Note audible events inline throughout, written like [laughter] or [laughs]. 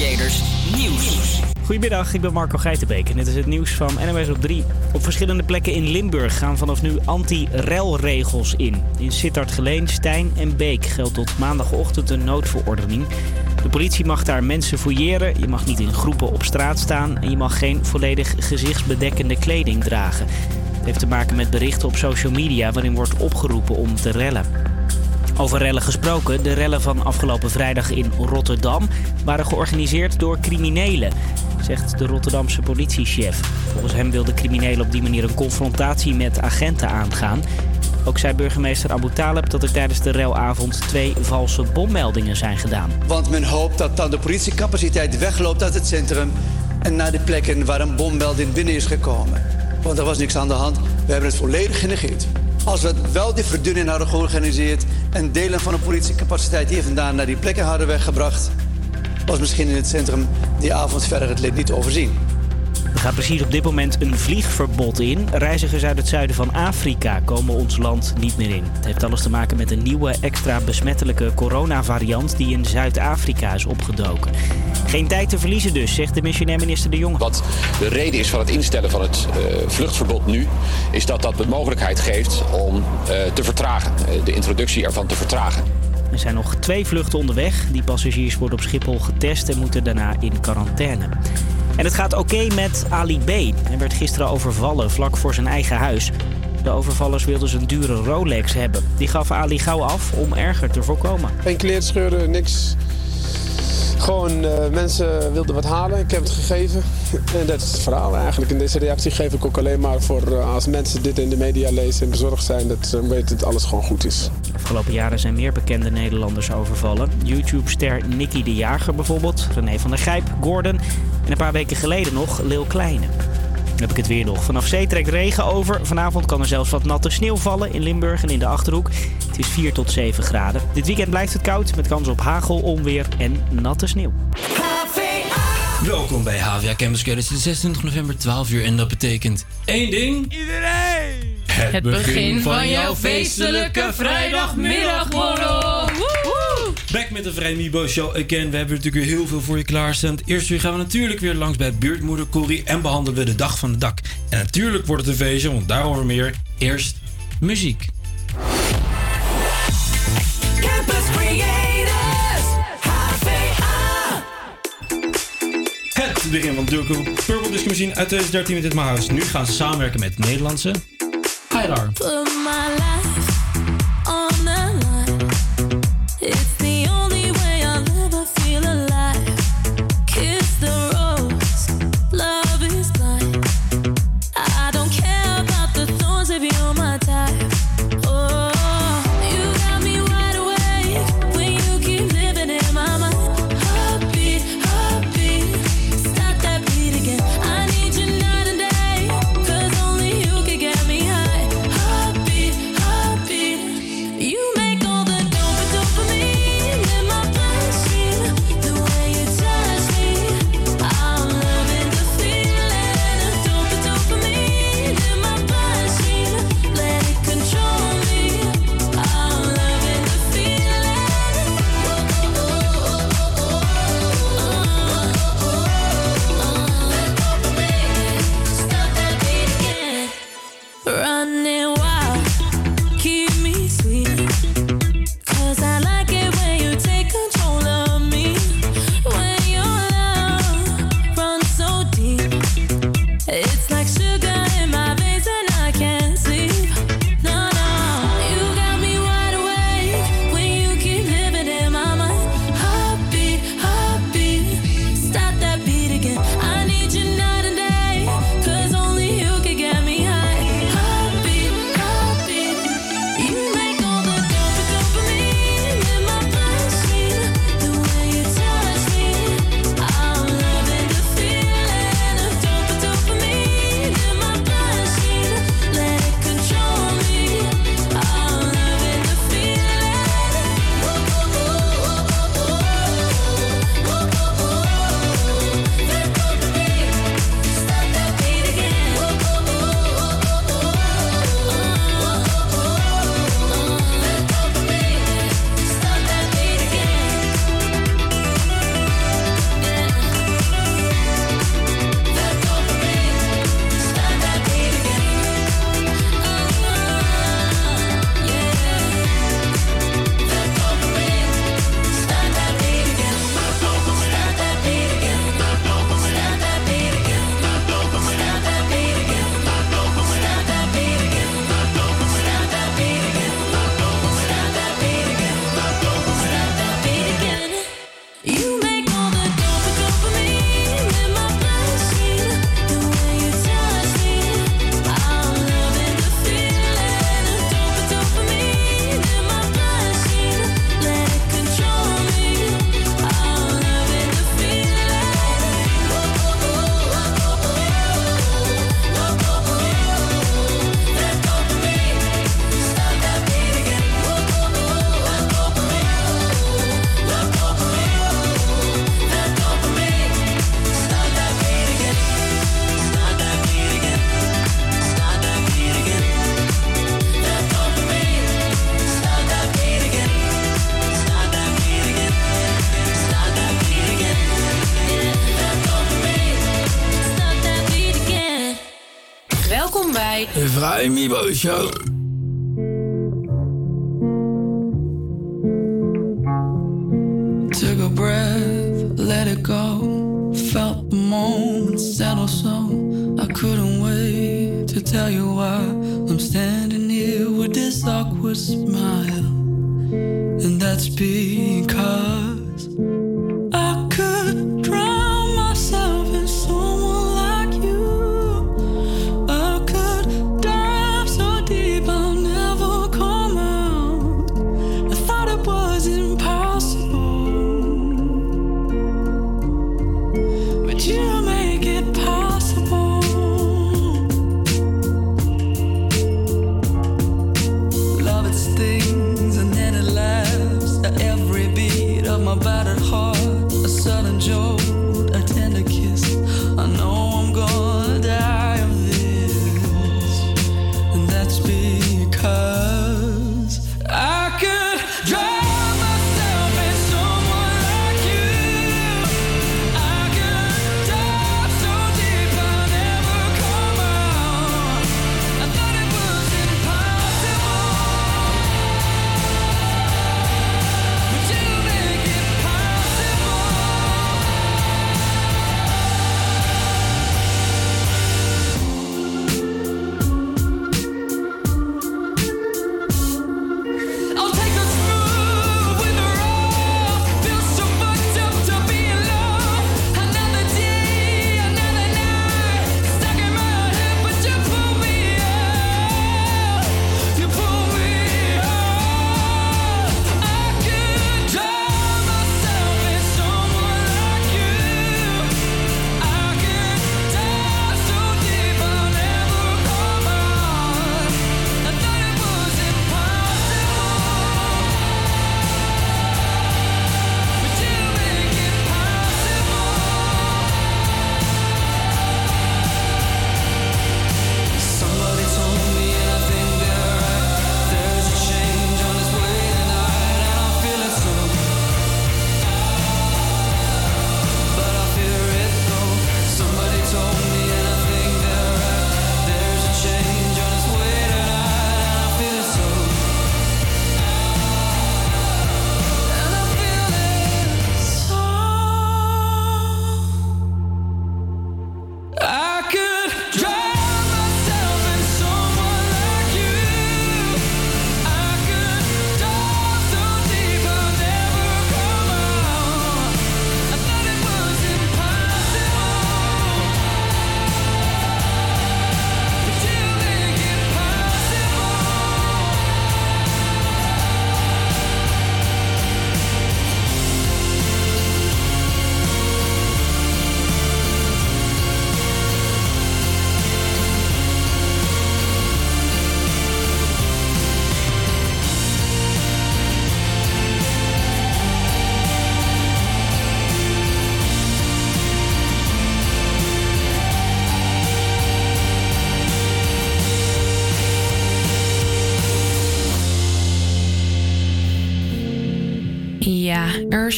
Nieuws. Goedemiddag, ik ben Marco Geitenbeek en dit is het nieuws van NOS op 3. Op verschillende plekken in Limburg gaan vanaf nu anti-relregels in. In Sittard, Geleen, Stijn en Beek geldt tot maandagochtend een noodverordening. De politie mag daar mensen fouilleren, je mag niet in groepen op straat staan... en je mag geen volledig gezichtsbedekkende kleding dragen. Het heeft te maken met berichten op social media waarin wordt opgeroepen om te rellen. Over rellen gesproken, de rellen van afgelopen vrijdag in Rotterdam waren georganiseerd door criminelen, zegt de Rotterdamse politiechef. Volgens hem wilden criminelen op die manier een confrontatie met agenten aangaan. Ook zei burgemeester Abu Taleb dat er tijdens de relavond twee valse bommeldingen zijn gedaan. Want men hoopt dat dan de politiecapaciteit wegloopt uit het centrum en naar de plekken waar een bommelding binnen is gekomen. Want er was niks aan de hand. We hebben het volledig genegeerd. Als we wel die verdunning hadden georganiseerd en delen van de politiecapaciteit hier vandaan naar die plekken hadden weggebracht, was misschien in het centrum die avond verder het leed niet overzien. Er gaat precies op dit moment een vliegverbod in. Reizigers uit het zuiden van Afrika komen ons land niet meer in. Het heeft alles te maken met een nieuwe, extra besmettelijke coronavariant die in Zuid-Afrika is opgedoken. Geen tijd te verliezen dus, zegt de missionair minister De Jonge. Wat de reden is van het instellen van het uh, vluchtverbod nu, is dat dat de mogelijkheid geeft om uh, te vertragen, uh, de introductie ervan te vertragen. Er zijn nog twee vluchten onderweg. Die passagiers worden op Schiphol getest en moeten daarna in quarantaine. En het gaat oké met Ali B. Hij werd gisteren overvallen vlak voor zijn eigen huis. De overvallers wilden zijn dure Rolex hebben. Die gaf Ali gauw af om erger te voorkomen. Geen kleerscheuren, niks. Gewoon uh, mensen wilden wat halen. Ik heb het gegeven. [laughs] En dat is het verhaal eigenlijk. En deze reactie geef ik ook alleen maar voor uh, als mensen dit in de media lezen en bezorgd zijn. Dat ze weten dat alles gewoon goed is. De afgelopen jaren zijn meer bekende Nederlanders overvallen. YouTube-ster Nicky de Jager bijvoorbeeld. René van der Gijp, Gordon. En een paar weken geleden nog Lil Kleine. Dan heb ik het weer nog. Vanaf zee trekt regen over. Vanavond kan er zelfs wat natte sneeuw vallen in Limburg en in de Achterhoek. Het is 4 tot 7 graden. Dit weekend blijft het koud met kans op hagel, onweer en natte sneeuw. Welkom bij HVA Campus. Het is 26 november, 12 uur en dat betekent één ding. Iedereen! Het, het begin, begin van jouw feestelijke vrijdagmiddagmorgen. Back met de Vrij Mibo Show again. We hebben natuurlijk weer heel veel voor je klaarstaan. Eerst uur gaan we natuurlijk weer langs bij buurtmoeder Corrie en behandelen we de dag van de dak. En natuurlijk wordt het een feestje, want daarover meer. Eerst muziek. Campus Creators, HVA. Het begin van de Purple Disc Machine uit 2013 met dit Mahouse. Nu gaan ze samenwerken met Nederlandse Hylar. De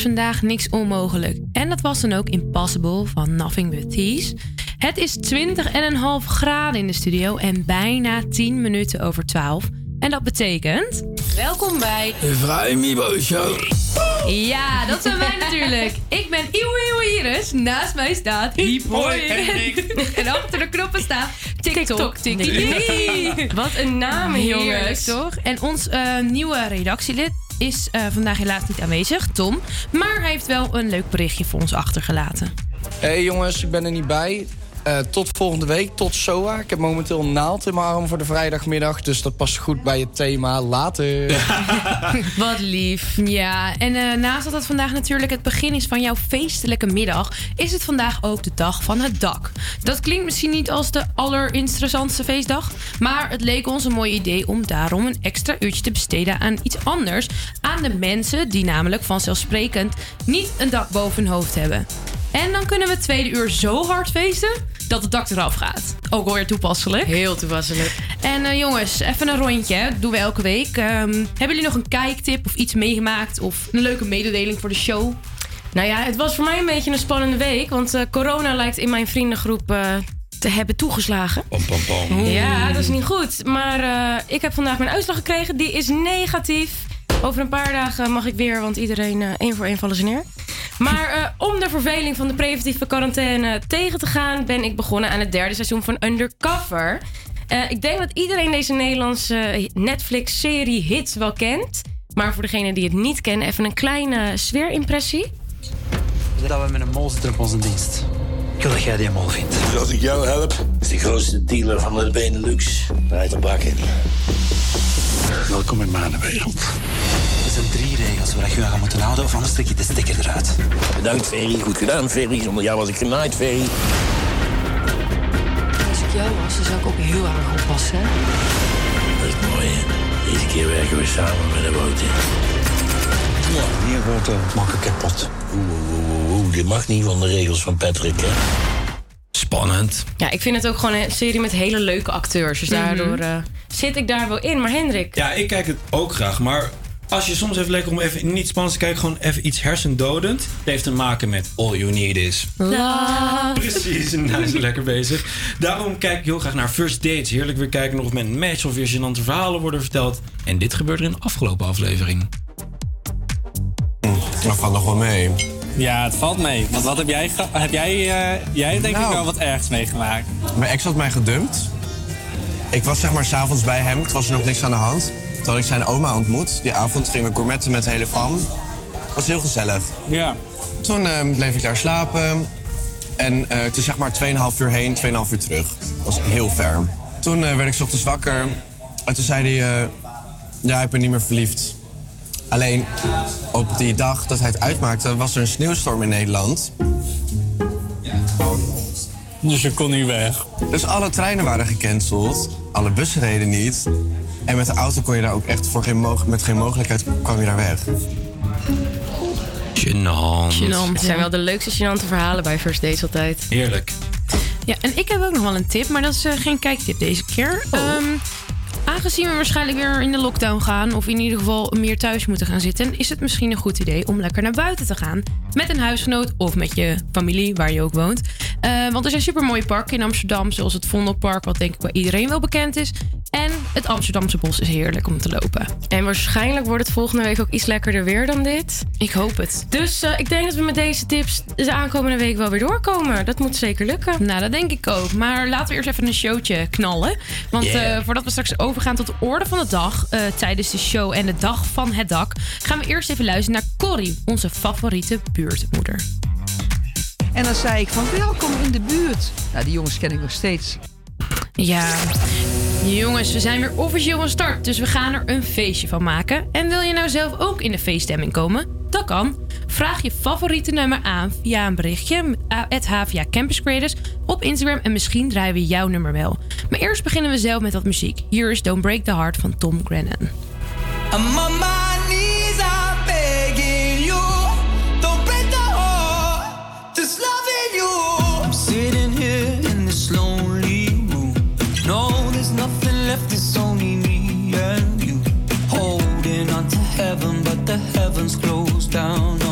Vandaag niks onmogelijk. En dat was dan ook Impossible van Nothing But Thieves. Het is 20,5 graden in de studio en bijna 10 minuten over 12. En dat betekent... Welkom bij... De Vrij Mibo Show. Ja, dat zijn wij natuurlijk. [laughs] Ik ben Iwe Iwe Iris. Naast mij staat Hiep Hoi. [laughs] En achter de knoppen staat TikTok. TikTok. Wat een naam, Heerlijk, jongens. toch? En ons eh, nieuwe redactielid is eh, vandaag helaas niet aanwezig, Tom. Maar hij heeft wel een leuk berichtje voor ons achtergelaten. Hey jongens, ik ben er niet bij. Eh, tot volgende week, tot SOA. Ik heb momenteel een naald in mijn arm voor de vrijdagmiddag. Dus dat past goed bij het thema. Later. [laughs] Wat lief. Ja, en eh, naast dat het vandaag natuurlijk het begin is van jouw feestelijke middag, is het vandaag ook de dag van het dak. Dat klinkt misschien niet als de allerinteressantste feestdag, maar het leek ons een mooi idee om daarom een extra uurtje te besteden aan iets anders. Aan de mensen die namelijk vanzelfsprekend niet een dak boven hun hoofd hebben. En dan kunnen we het tweede uur zo hard feesten dat het dak eraf gaat. Ook alweer toepasselijk. Heel toepasselijk. En eh, jongens, even een rondje. hè. Dat doen we elke week. Ehm, hebben jullie nog een kijktip of iets meegemaakt? Of een leuke mededeling voor de show? Nou ja, het was voor mij een beetje een spannende week. Want eh, corona lijkt in mijn vriendengroep eh, te hebben toegeslagen. Pam, pam, pam. Ja, dat is niet goed. Maar eh, ik heb vandaag mijn uitslag gekregen. Die is negatief. Over een paar dagen mag ik weer, want iedereen eh, één voor één vallen ze neer. Maar eh, om de verveling van de preventieve quarantaine tegen te gaan, ben ik begonnen aan het derde seizoen van Undercover. Eh, ik denk dat iedereen deze Nederlandse Netflix-serie hits wel kent. Maar voor degenen die het niet kennen, even een kleine sfeerimpressie. Dat we met een mol zitten op onze dienst. Ik wil dat jij die mol vindt. Dus als ik jou help, is de grootste dealer van de Benelux. Rijdt een bak in. Welkom in mijn wereld. Er zijn drie regels waar je je aan gaat moeten houden, of anders trek je de stekker eruit. Bedankt, Ferry. Goed gedaan, Ferry. Zonder jou was ik genaaid, Ferry. Als ik jou was, dan zou ik ook heel erg oppassen. Hè? Dat is mooi, hè? Deze keer werken we samen met een bootje. Ja, hier wordt de makken kapot. Oeh, oeh, oeh, oeh. Dit mag niet van de regels van Patrick, hè? Spannend. Ja, ik vind het ook gewoon een serie met hele leuke acteurs. Dus daardoor eh, zit ik daar wel in. Maar Hendrik, Ja, ik kijk het ook graag, maar als je soms even lekker om even niet spannend te kijken, gewoon even iets hersendodend. Het heeft te maken met All You Need Is. love. Precies, en [laughs] hij is lekker bezig. Daarom kijk ik heel graag naar First Dates. Heerlijk weer kijken nog met een match of weer gênante verhalen worden verteld. En dit gebeurde in de afgelopen aflevering. Dat valt nog wel mee. Ja, het valt mee. Want wat heb jij, heb jij, eh, jij denk ik wel wat ergs meegemaakt. Mijn ex had mij gedumpt. Ik was zeg maar s'avonds bij hem, het was er nog niks aan de hand. Toen had ik zijn oma ontmoet. Die avond gingen we gourmetten met de hele fam. Het was heel gezellig. Ja. Toen eh, bleef ik daar slapen. En eh, het is zeg maar 2,5 uur heen, 2,5 uur terug. Dat was heel ver. Toen eh, werd ik ochtends wakker. En toen zei hij... ja, ik ben niet meer verliefd. Alleen op die dag dat hij het uitmaakte, was er een sneeuwstorm in Nederland. Dus je kon niet weg. Dus alle treinen waren gecanceld. Alle bussen reden niet. En met de auto kon je daar ook echt voor geen mog- met geen mogelijkheid kwam je daar weg. Gênant. Het zijn wel de leukste gênante verhalen bij First Dates altijd. Heerlijk. Ja, en ik heb ook nog wel een tip, maar dat is eh, geen kijktip deze keer. Oh. Ehm, aangezien we waarschijnlijk weer in de lockdown gaan, of in ieder geval meer thuis moeten gaan zitten, is het misschien een goed idee om lekker naar buiten te gaan. Met een huisgenoot of met je familie, waar je ook woont. Eh, want er zijn super mooie parken in Amsterdam, zoals het Vondelpark, wat denk ik bij iedereen wel bekend is. En het Amsterdamse bos is heerlijk om te lopen. En waarschijnlijk wordt het volgende week ook iets lekkerder weer dan dit. Ik hoop het. Dus eh, ik denk dat we met deze tips de aankomende week wel weer doorkomen. Dat moet zeker lukken. Nou, dat denk ik ook. Maar laten we eerst even een showtje knallen. Want Yeah. eh, voordat we straks overgaan tot de orde van de dag... eh, tijdens de show en de dag van het dak... gaan we eerst even luisteren naar Corrie, onze favoriete buurtmoeder. En dan zei ik van welkom in de buurt. Nou, die jongens ken ik nog steeds. Ja, jongens, we zijn weer officieel van start. Dus we gaan er een feestje van maken. En wil je nou zelf ook in de feeststemming komen? Dat kan. Vraag je favoriete nummer aan via een berichtje at HVA Campus Creators op Instagram. En misschien draaien we jouw nummer wel. Maar eerst beginnen we zelf met wat muziek. Hier is Don't Break the Heart van Tom Grennan. Heavens closed down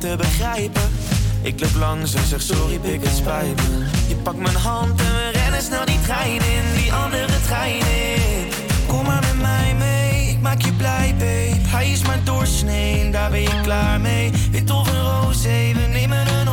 te begrijpen. Ik loop langs en zeg sorry, pik het spijt me. Je pakt mijn hand en we rennen snel die trein in, die andere trein in. Kom maar met mij mee, ik maak je blij, babe. Hij is maar doorsnee, daar ben je klaar mee. Wit of een roze, we nemen een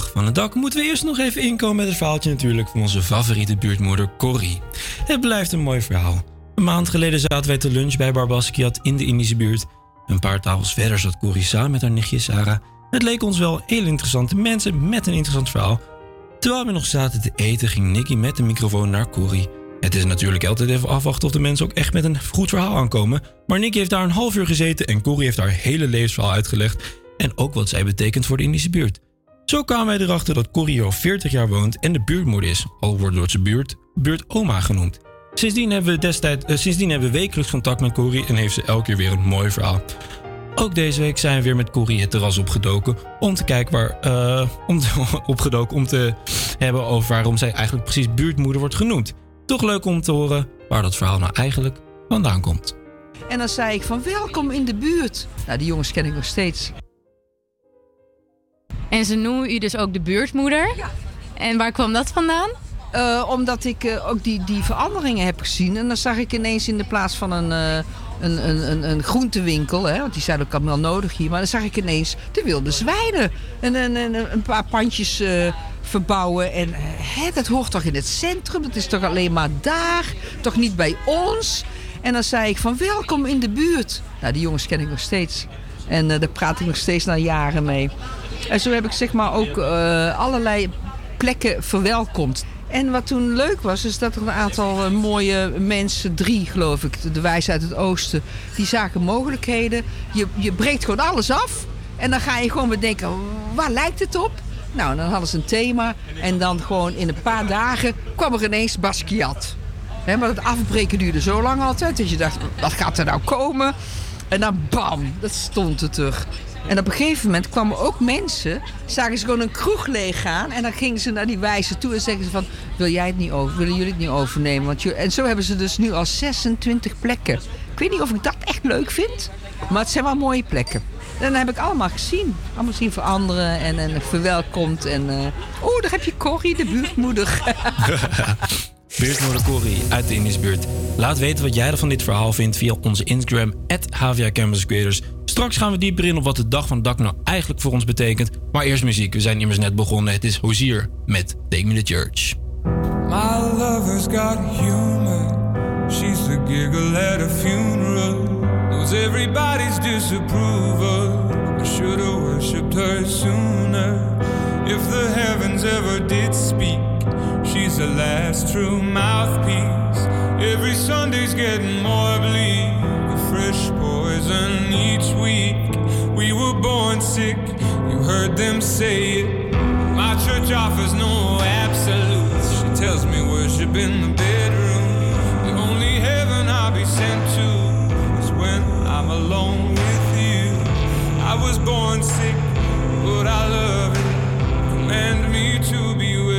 van het dak, moeten we eerst nog even inkomen met het verhaaltje natuurlijk van onze favoriete buurtmoeder Corrie. Het blijft een mooi verhaal. Een maand geleden zaten wij te lunch bij Barbaskiat in de Indische buurt. Een paar tafels verder zat Corrie samen met haar nichtje Sarah. Het leek ons wel heel interessante mensen met een interessant verhaal. Terwijl we nog zaten te eten, ging Nicky met de microfoon naar Corrie. Het is natuurlijk altijd even afwachten of de mensen ook echt met een goed verhaal aankomen. Maar Nicky heeft daar een half uur gezeten en Corrie heeft haar hele levensverhaal uitgelegd. En ook wat zij betekent voor de Indische buurt. Zo kwamen wij erachter dat Corrie al 40 jaar woont en de buurtmoeder is, al wordt door zijn buurt buurtoma genoemd. Sindsdien hebben, we destijds, eh, sindsdien hebben we wekelijks contact met Corrie en heeft ze elke keer weer een mooi verhaal. Ook deze week zijn we weer met Corrie het terras opgedoken om te kijken waar. eh, om te- [laughs] opgedoken om te hebben over waarom zij eigenlijk precies buurtmoeder wordt genoemd. Toch leuk om te horen waar dat verhaal nou eigenlijk vandaan komt. En dan zei ik van welkom in de buurt. Nou, die jongens ken ik nog steeds. En ze noemen u dus ook de buurtmoeder. En waar kwam dat vandaan? Eh, omdat ik eh, ook die, die veranderingen heb gezien. En dan zag ik ineens in de plaats van een, eh, een, een, een, een groentewinkel, hè, want die zijn ook allemaal nodig hier. Maar dan zag ik ineens de wilde zwijnen. En, en, en een paar pandjes verbouwen. En hè, dat hoort toch in het centrum? Dat is toch alleen maar daar? Toch niet bij ons? En dan zei ik van welkom in de buurt. Nou, die jongens ken ik nog steeds. En daar praat ik nog steeds na jaren mee. En zo heb ik zeg maar ook eh, allerlei plekken verwelkomd. En wat toen leuk was, is dat er een aantal eh, mooie mensen, drie geloof ik, de wijs uit het oosten, die zagen mogelijkheden. Je, je breekt gewoon alles af en dan ga je gewoon bedenken, waar lijkt het op? Nou, dan hadden ze een thema en dan gewoon in een paar dagen kwam er ineens Basquiat. Hè, maar het afbreken duurde zo lang altijd dat je dacht, wat gaat er nou komen? En dan bam, dat stond er terug. En op een gegeven moment kwamen ook mensen, zagen ze gewoon een kroeg leeg gaan. En dan gingen ze naar die wijze toe en zeggen ze van, wil jij het niet over, willen jullie het niet overnemen? Want en zo hebben ze dus nu al 26 plekken. Ik weet niet of ik dat echt leuk vind, maar het zijn wel mooie plekken. En dat heb ik allemaal gezien. Allemaal zien veranderen en, en verwelkomd. En, eh, oh, daar heb je Corrie, de buurtmoeder. [laughs] Buurtmoeder Corrie uit de Indische buurt. Laat weten wat jij van dit verhaal vindt via onze Instagram, at Havia Campus Straks gaan we dieper in op wat de dag van het dak nou eigenlijk voor ons betekent. Maar eerst muziek. We zijn immers net begonnen. Het is Hozier met Take Me to Church. My lover's got humor. She's the giggle at a funeral. Knows everybody's disapproval. I should have worshipped her sooner. If the heavens ever did speak, she's the last true mouthpiece. Every Sunday's getting more bleak. A fresh dozen each week. We were born sick, you heard them say it. My church offers no absolutes. She tells me worship in the bedroom. The only heaven I'll be sent to is when I'm alone with you. I was born sick, but I love it. Command me to be with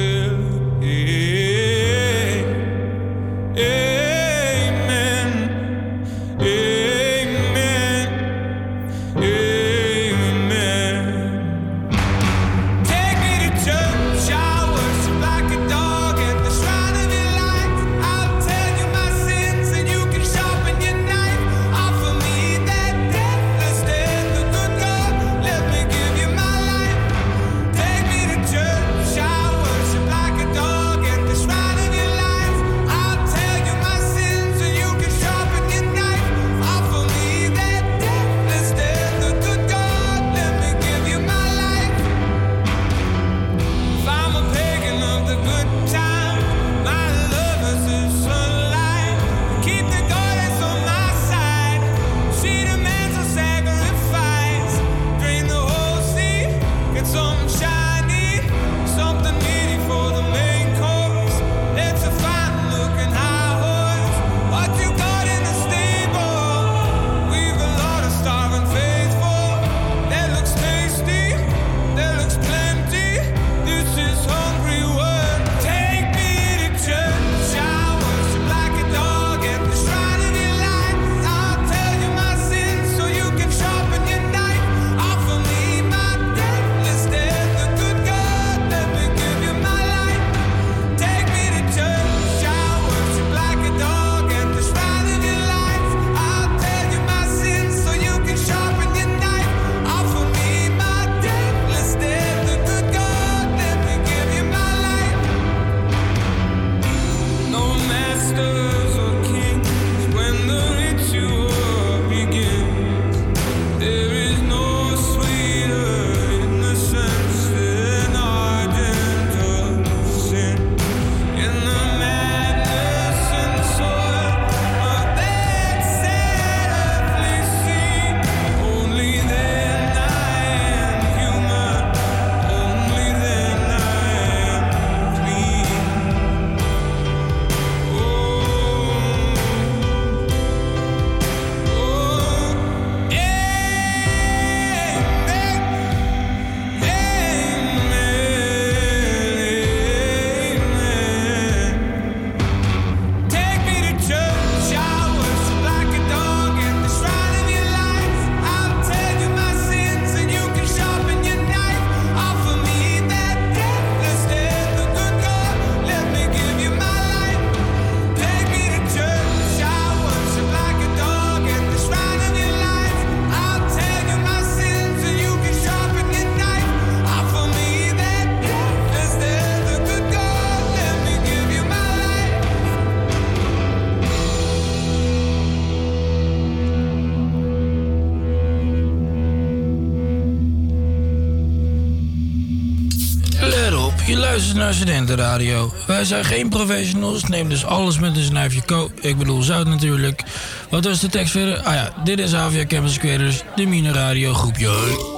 In de radio. Wij zijn geen professionals, neem dus alles met een snuifje ko. Ik bedoel zout natuurlijk. Wat was de tekst verder? Ah ja, dit is Avia Campus Creators, de Mine Radio groepje.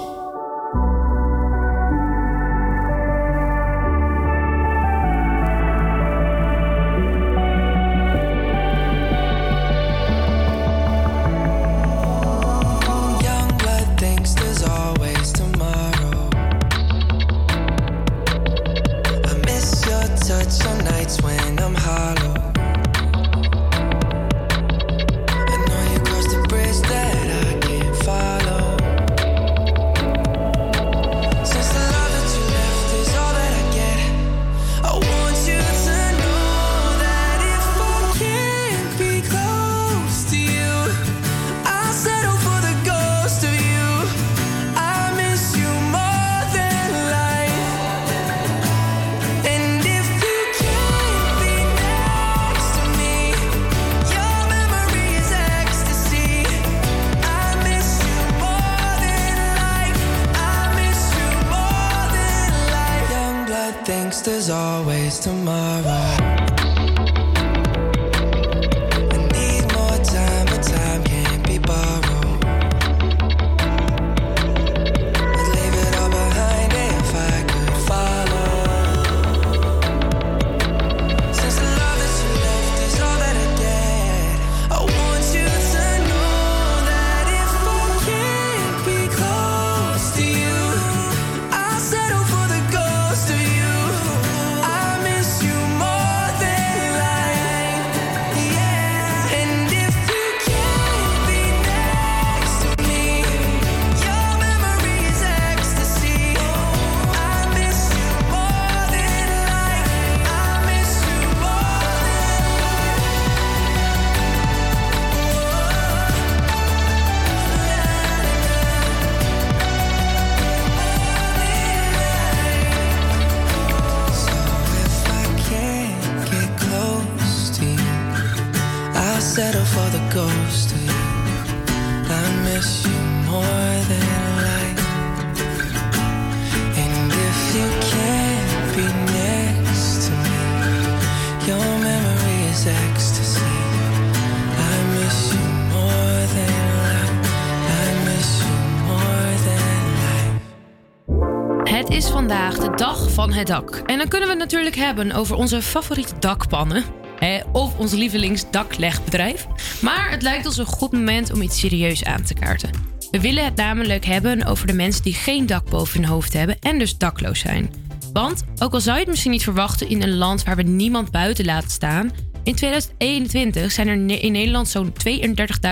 Dak. En dan kunnen we het natuurlijk hebben over onze favoriete dakpannen. Hè, of ons lievelingsdaklegbedrijf. Maar het lijkt ons een goed moment om iets serieus aan te kaarten. We willen het namelijk hebben over de mensen die geen dak boven hun hoofd hebben en dus dakloos zijn. Want, ook al zou je het misschien niet verwachten in een land waar we niemand buiten laten staan, in 2021 zijn er in Nederland zo'n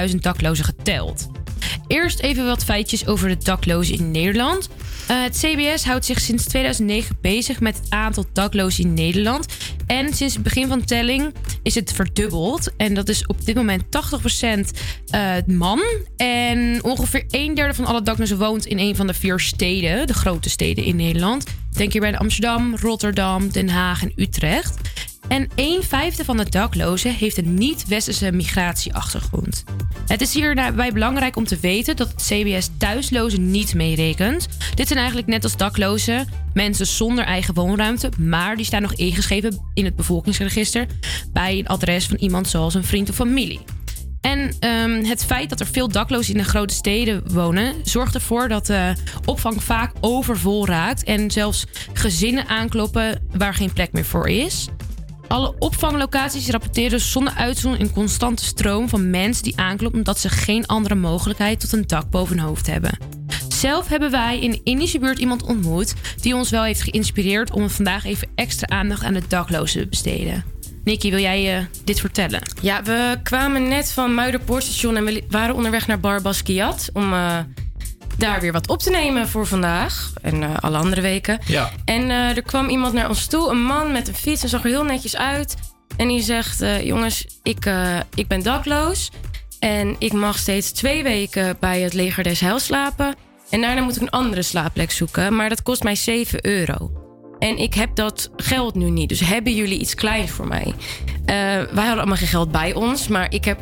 32.000 daklozen geteld. Eerst even wat feitjes over de daklozen in Nederland. Eh, het CBS houdt zich sinds 2009 bezig met het aantal daklozen in Nederland. En sinds het begin van de telling is het verdubbeld. En dat is op dit moment 80% eh, man. En ongeveer een derde van alle daklozen woont in een van de vier steden, de grote steden in Nederland. Denk hierbij aan Amsterdam, Rotterdam, Den Haag en Utrecht. En een vijfde van de daklozen heeft een niet-westerse migratieachtergrond. Het is hierbij belangrijk om te weten dat het CBS thuislozen niet meerekent. Dit zijn eigenlijk net als daklozen mensen zonder eigen woonruimte, maar die staan nog ingeschreven in het bevolkingsregister bij een adres van iemand zoals een vriend of familie. En ehm, het feit dat er veel daklozen in de grote steden wonen, zorgt ervoor dat de opvang vaak overvol raakt en zelfs gezinnen aankloppen waar geen plek meer voor is. Alle opvanglocaties rapporteren zonder uitzondering een constante stroom van mensen die aankloppen omdat ze geen andere mogelijkheid tot een dak boven hun hoofd hebben. Zelf hebben wij in de Indische buurt iemand ontmoet die ons wel heeft geïnspireerd om vandaag even extra aandacht aan de daklozen te besteden. Nicky, wil jij eh, dit vertellen? Ja, we kwamen net van Muiderpoortstation en we waren onderweg naar Bar Basquiat om eh, daar weer wat op te nemen voor vandaag en eh, alle andere weken. Ja. En eh, er kwam iemand naar ons toe, een man met een fiets en zag er heel netjes uit. En die zegt: eh, Jongens, ik, ik ben dakloos en ik mag steeds twee weken bij het leger des Heils slapen. En daarna moet ik een andere slaapplek zoeken, maar dat kost mij 7 euro. En ik heb dat geld nu niet. Dus hebben jullie iets kleins voor mij? Wij hadden allemaal geen geld bij ons. Maar ik heb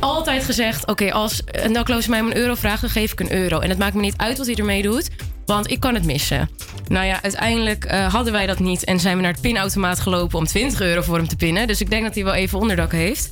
altijd gezegd: Oké, als een dakloze mij om een euro vraagt, dan geef ik een euro. En het maakt me niet uit wat hij ermee doet, want ik kan het missen. Nou ja, uiteindelijk eh, hadden wij dat niet. En zijn we naar het pinautomaat gelopen om 20 euro voor hem te pinnen. Dus ik denk dat hij wel even onderdak heeft.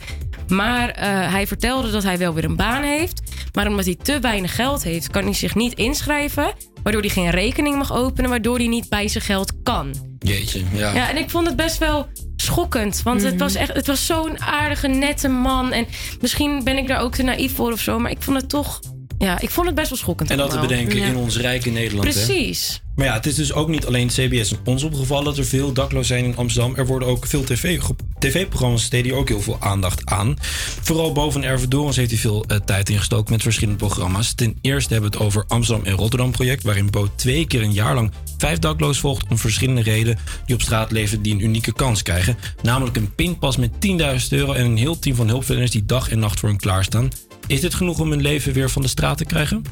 Maar eh, hij vertelde dat hij wel weer een baan heeft. Maar omdat hij te weinig geld heeft, kan hij zich niet inschrijven. Waardoor hij geen rekening mag openen, waardoor hij niet bij zijn geld kan. Jeetje, ja. Ja, en ik vond het best wel schokkend. Want het was echt, het was zo'n aardige, nette man. En misschien ben ik daar ook te naïef voor of zo. Maar ik vond het toch, ja, ik vond het best wel schokkend. En dat te bedenken Ja. in ons rijke Nederland. hè? Precies. Maar ja, het is dus ook niet alleen CBS en ons opgevallen dat er veel daklozen zijn in Amsterdam. Er worden ook veel tv tv-programma's steden hier ook heel veel aandacht aan. Vooral boven Erve Dorens heeft hij veel eh, tijd ingestoken met verschillende programma's. Ten eerste hebben we het over Amsterdam en Rotterdam project, waarin Bo twee keer een jaar lang vijf dakloos volgt om verschillende redenen die op straat leven die een unieke kans krijgen. Namelijk een pinpas met 10.000 euro en een heel team van hulpverleners die dag en nacht voor hen klaarstaan. Is dit genoeg om hun leven weer van de straat te krijgen?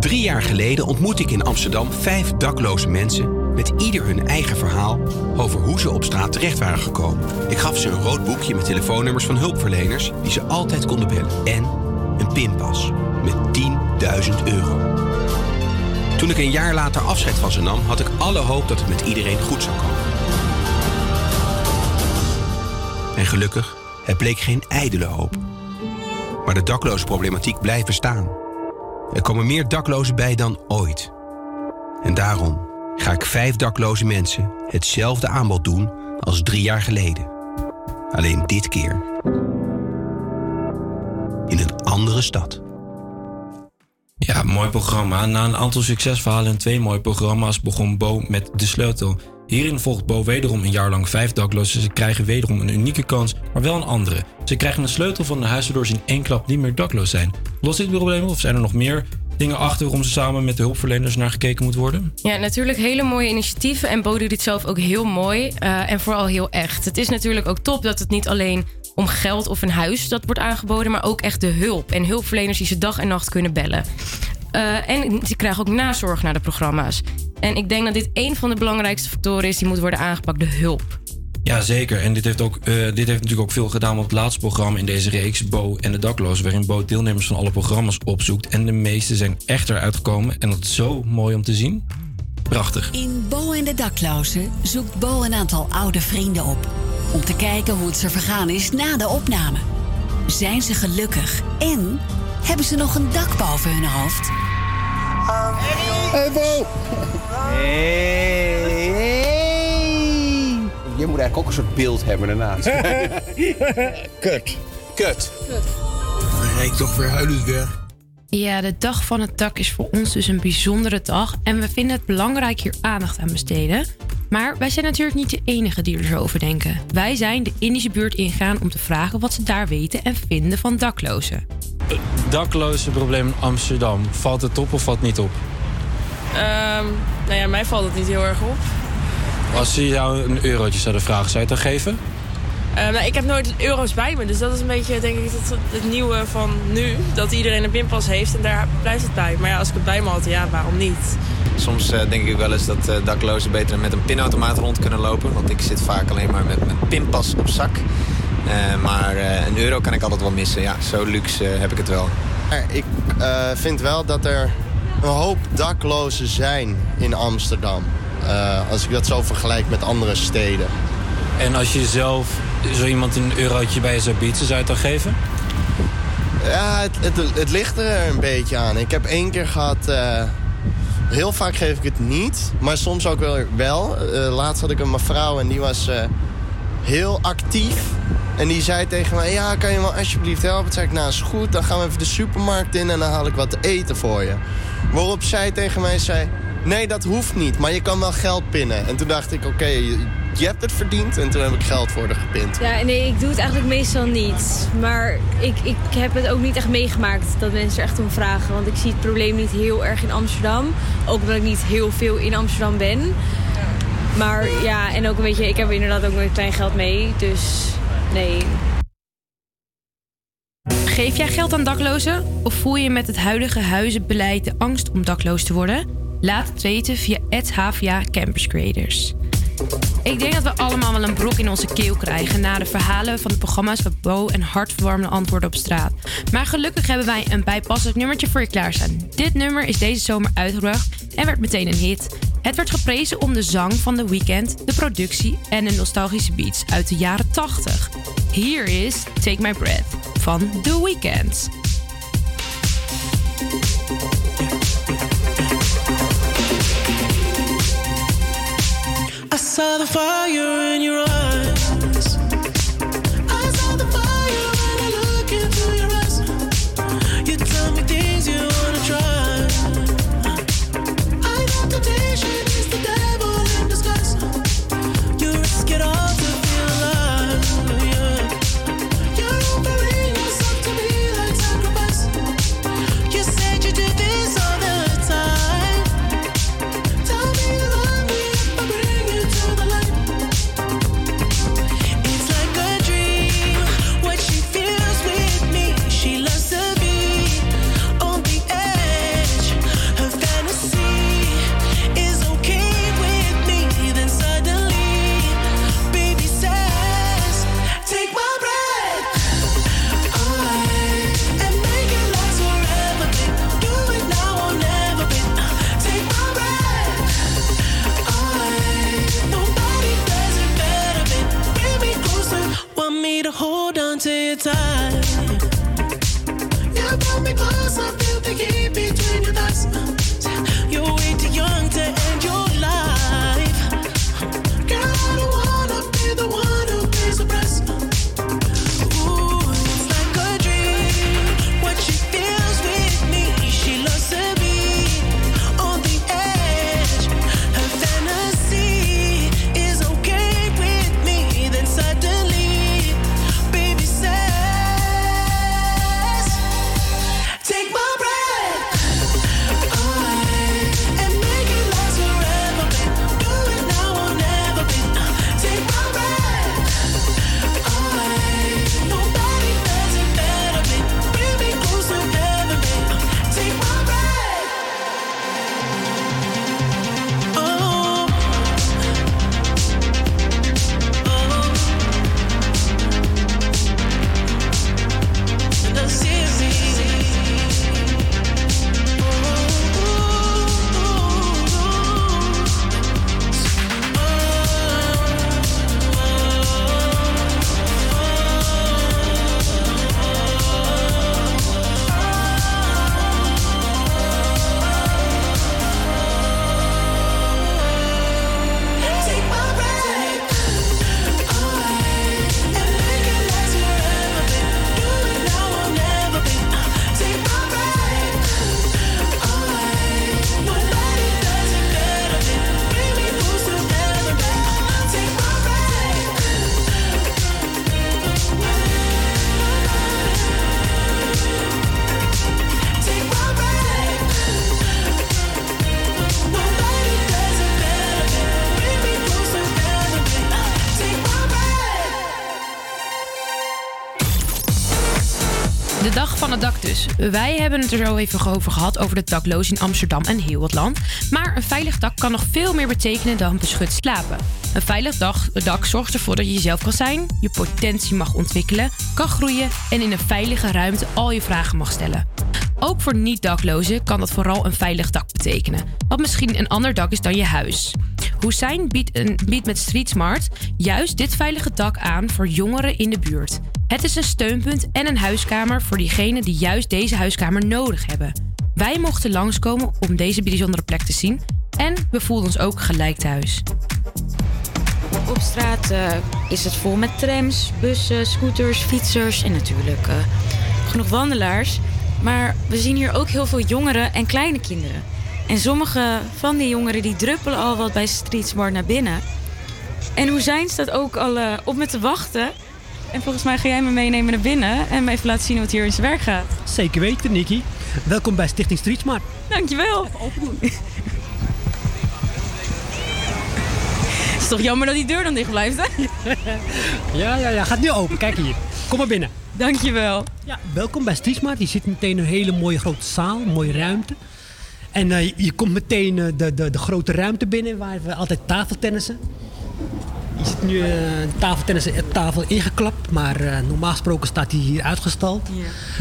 Drie jaar geleden ontmoette ik in Amsterdam vijf dakloze mensen met ieder hun eigen verhaal over hoe ze op straat terecht waren gekomen. Ik gaf ze een rood boekje met telefoonnummers van hulpverleners die ze altijd konden bellen en een pinpas met 10.000 euro. Toen ik een jaar later afscheid van ze nam, had ik alle hoop dat het met iedereen goed zou komen. En gelukkig, het bleek geen ijdele hoop. Maar de dakloze problematiek blijft bestaan. Er komen meer daklozen bij dan ooit. En daarom ga ik vijf dakloze mensen hetzelfde aanbod doen als drie jaar geleden. Alleen dit keer in een andere stad. Ja, mooi programma. Na een aantal succesverhalen en twee mooie programma's begon Bo met De Sleutel. Hierin volgt Bo wederom een jaar lang vijf daklozen. Ze krijgen wederom een unieke kans, maar wel een andere. Ze krijgen een sleutel van de huis ze in één klap niet meer dakloos zijn. Lost dit probleem of zijn er nog meer dingen achter waarom ze samen met de hulpverleners naar gekeken moet worden? Ja, natuurlijk hele mooie initiatieven. En Bo doet dit zelf ook heel mooi. eh, en vooral heel echt. Het is natuurlijk ook top dat het niet alleen om geld of een huis dat wordt aangeboden, maar ook echt de hulp. En hulpverleners die ze dag en nacht kunnen bellen. Eh, en ze krijgen ook nazorg naar de programma's. En ik denk dat dit een van de belangrijkste factoren is die moet worden aangepakt: de hulp. Ja, zeker. En dit heeft, ook, eh, dit heeft natuurlijk ook veel gedaan op het laatste programma in deze reeks, Bo en de daklozen, waarin Bo deelnemers van alle programma's opzoekt. En de meeste zijn echt eruit gekomen. En dat is zo mooi om te zien. Prachtig. In Bo en de daklozen zoekt Bo een aantal oude vrienden op. Om te kijken hoe het ze vergaan is na de opname. Zijn ze gelukkig? En hebben ze nog een dak boven hun hoofd? Hey Bo! Hey, hey! Je moet eigenlijk ook een soort beeld hebben daarnaast. [laughs] Kut. Kut. Rijd toch weer huilend weg. Ja, de dag van het dak is voor ons dus een bijzondere dag. En we vinden het belangrijk hier aandacht aan besteden. Maar wij zijn natuurlijk niet de enige die er zo over denken. Wij zijn de Indische buurt ingaan om te vragen wat ze daar weten en vinden van daklozen. Dakloze probleem in Amsterdam. Valt het op of valt het niet op? Ehm, nou ja, mij valt het niet heel erg op. Als ze jou een eurotje zouden vragen, zou je het dan geven? Ehm, nou, ik heb nooit euro's bij me, dus dat is een beetje denk ik het, het nieuwe van nu. Dat iedereen een pinpas heeft en daar blijft het bij. Maar ja, als ik het bij me had, ja, waarom niet? Soms eh, denk ik wel eens dat eh, daklozen beter met een pinautomaat rond kunnen lopen. Want ik zit vaak alleen maar met mijn pinpas op zak. Eh, maar eh, een euro kan ik altijd wel missen. Ja, zo luxe heb ik het wel. Ik eh, vind wel dat er een hoop daklozen zijn in Amsterdam. Eh, als ik dat zo vergelijk met andere steden. En als je zelf zo iemand een eurotje bij je zou bieden, zou je het dan geven? Ja, het, het, het ligt er een beetje aan. Ik heb één keer gehad... eh, heel vaak geef ik het niet, maar soms ook wel. wel. Eh, laatst had ik een mevrouw en die was heel actief. En die zei tegen mij, ja, kan je me alsjeblieft helpen? Toen zei ik, nou is goed, dan gaan we even de supermarkt in en dan haal ik wat te eten voor je. Waarop zij tegen mij zei, nee, dat hoeft niet, maar je kan wel geld pinnen. En toen dacht ik, oké, je, hebt het verdiend. En toen heb ik geld voor haar gepind. Ja, nee, ik doe het eigenlijk meestal niet. Maar ik, ik heb het ook niet echt meegemaakt dat mensen er echt om vragen. Want ik zie het probleem niet heel erg in Amsterdam. Ook omdat ik niet heel veel in Amsterdam ben. Maar ja, en ook een beetje, ik heb inderdaad ook een klein geld mee. Dus nee. Geef jij geld aan daklozen? Of voel je met het huidige huizenbeleid de angst om dakloos te worden? Laat het weten via HVA Campus Creators. Ik denk dat we allemaal wel een brok in onze keel krijgen na de verhalen van de programma's van Bo en hartverwarmende antwoorden op straat. Maar gelukkig hebben wij een bijpassend nummertje voor je klaarstaan. Dit nummer is deze zomer uitgebracht en werd meteen een hit. Het werd geprezen om de zang van The Weeknd, de productie en de nostalgische beats uit de jaren 80. Hier is Take My Breath van The Weeknd. I saw the fire in your eyes. De dag van het dak dus. Wij hebben het er zo even over gehad over de daklozen in Amsterdam en heel het land. Maar een veilig dak kan nog veel meer betekenen dan beschut slapen. Een veilig dag, dak zorgt ervoor dat je jezelf kan zijn, je potentie mag ontwikkelen, kan groeien en in een veilige ruimte al je vragen mag stellen. Ook voor niet-daklozen kan dat vooral een veilig dak betekenen, wat misschien een ander dak is dan je huis. Hussein biedt, een, biedt met Street Smart juist dit veilige dak aan voor jongeren in de buurt. Het is een steunpunt en een huiskamer voor diegenen die juist deze huiskamer nodig hebben. Wij mochten langskomen om deze bijzondere plek te zien en we voelden ons ook gelijk thuis. Op straat eh, is het vol met trams, bussen, scooters, fietsers en natuurlijk eh, genoeg wandelaars. Maar we zien hier ook heel veel jongeren en kleine kinderen. En sommige van die jongeren die druppelen al wat bij Street Smart naar binnen. En Hoezijn staat ook al eh, op me te wachten. En volgens mij ga jij me meenemen naar binnen en me even laten zien hoe het hier in zijn werk gaat. Zeker weten, Nicky. Welkom bij Stichting Street Smart. Dankjewel. Het is toch jammer dat die deur dan dicht blijft, hè? [laughs] Ja, ja, ja. Gaat nu open. Kijk hier. Kom maar binnen. Dankjewel. Ja, welkom bij Street Smart. Je zit meteen in een hele mooie grote zaal, mooie ruimte. En eh, je- komt meteen eh, de, de, de grote ruimte binnen waar we altijd tafeltennissen. Je ziet nu eh tafeltennis op tafel ingeklapt, maar eh, normaal gesproken staat hij hier uitgestald.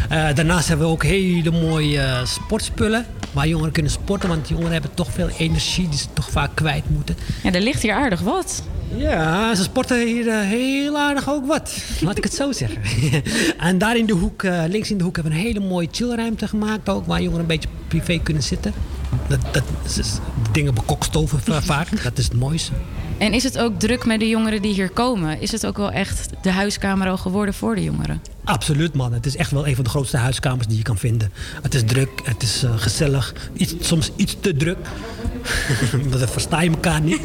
Eh, daarnaast hebben we ook hele mooie eh, sportspullen waar jongeren kunnen sporten, want jongeren hebben toch veel energie die ze toch vaak kwijt moeten. Ja, er ligt hier aardig wat. Ja, ze sporten hier eh, heel aardig ook wat. Laat ik het zo zeggen. [laughs] en daar in de hoek, eh, links in de hoek, hebben we een hele mooie chillruimte gemaakt ook. Waar jongeren een beetje privé kunnen zitten. Dat, dat is, dingen bekokstoven va- vaak. Dat is het mooiste. En is het ook druk met de jongeren die hier komen? Is het ook wel echt de huiskamer al geworden voor de jongeren? Absoluut man. Het is echt wel een van de grootste huiskamers die je kan vinden. Het is druk, het is eh, gezellig. Iets, soms iets te druk. [laughs] Want dan versta je elkaar niet.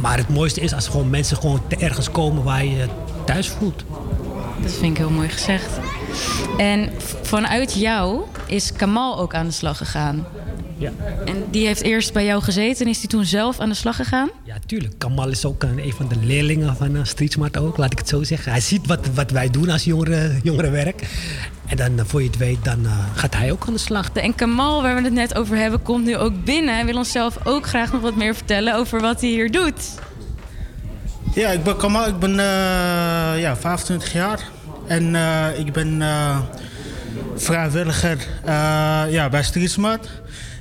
Maar het mooiste is als gewoon mensen gewoon te ergens komen waar je je thuis voelt. Dat vind ik heel mooi gezegd. En vanuit jou is Kamal ook aan de slag gegaan. Ja. En die heeft eerst bij jou gezeten en is die toen zelf aan de slag gegaan? Ja, tuurlijk. Kamal is ook een, een van de leerlingen van uh, Street Smart ook, laat ik het zo zeggen. Hij ziet wat, wat wij doen als jongeren, jongerenwerk. En dan, eh, voor je het weet, dan eh, gaat hij ook aan de slag. En Kamal, waar we het net over hebben, komt nu ook binnen en wil ons zelf ook graag nog wat meer vertellen over wat hij hier doet. Ja, ik ben Kamal, ik ben eh, ja, 25 jaar. En eh, ik ben eh, vrijwilliger eh, ja, bij Street Smart.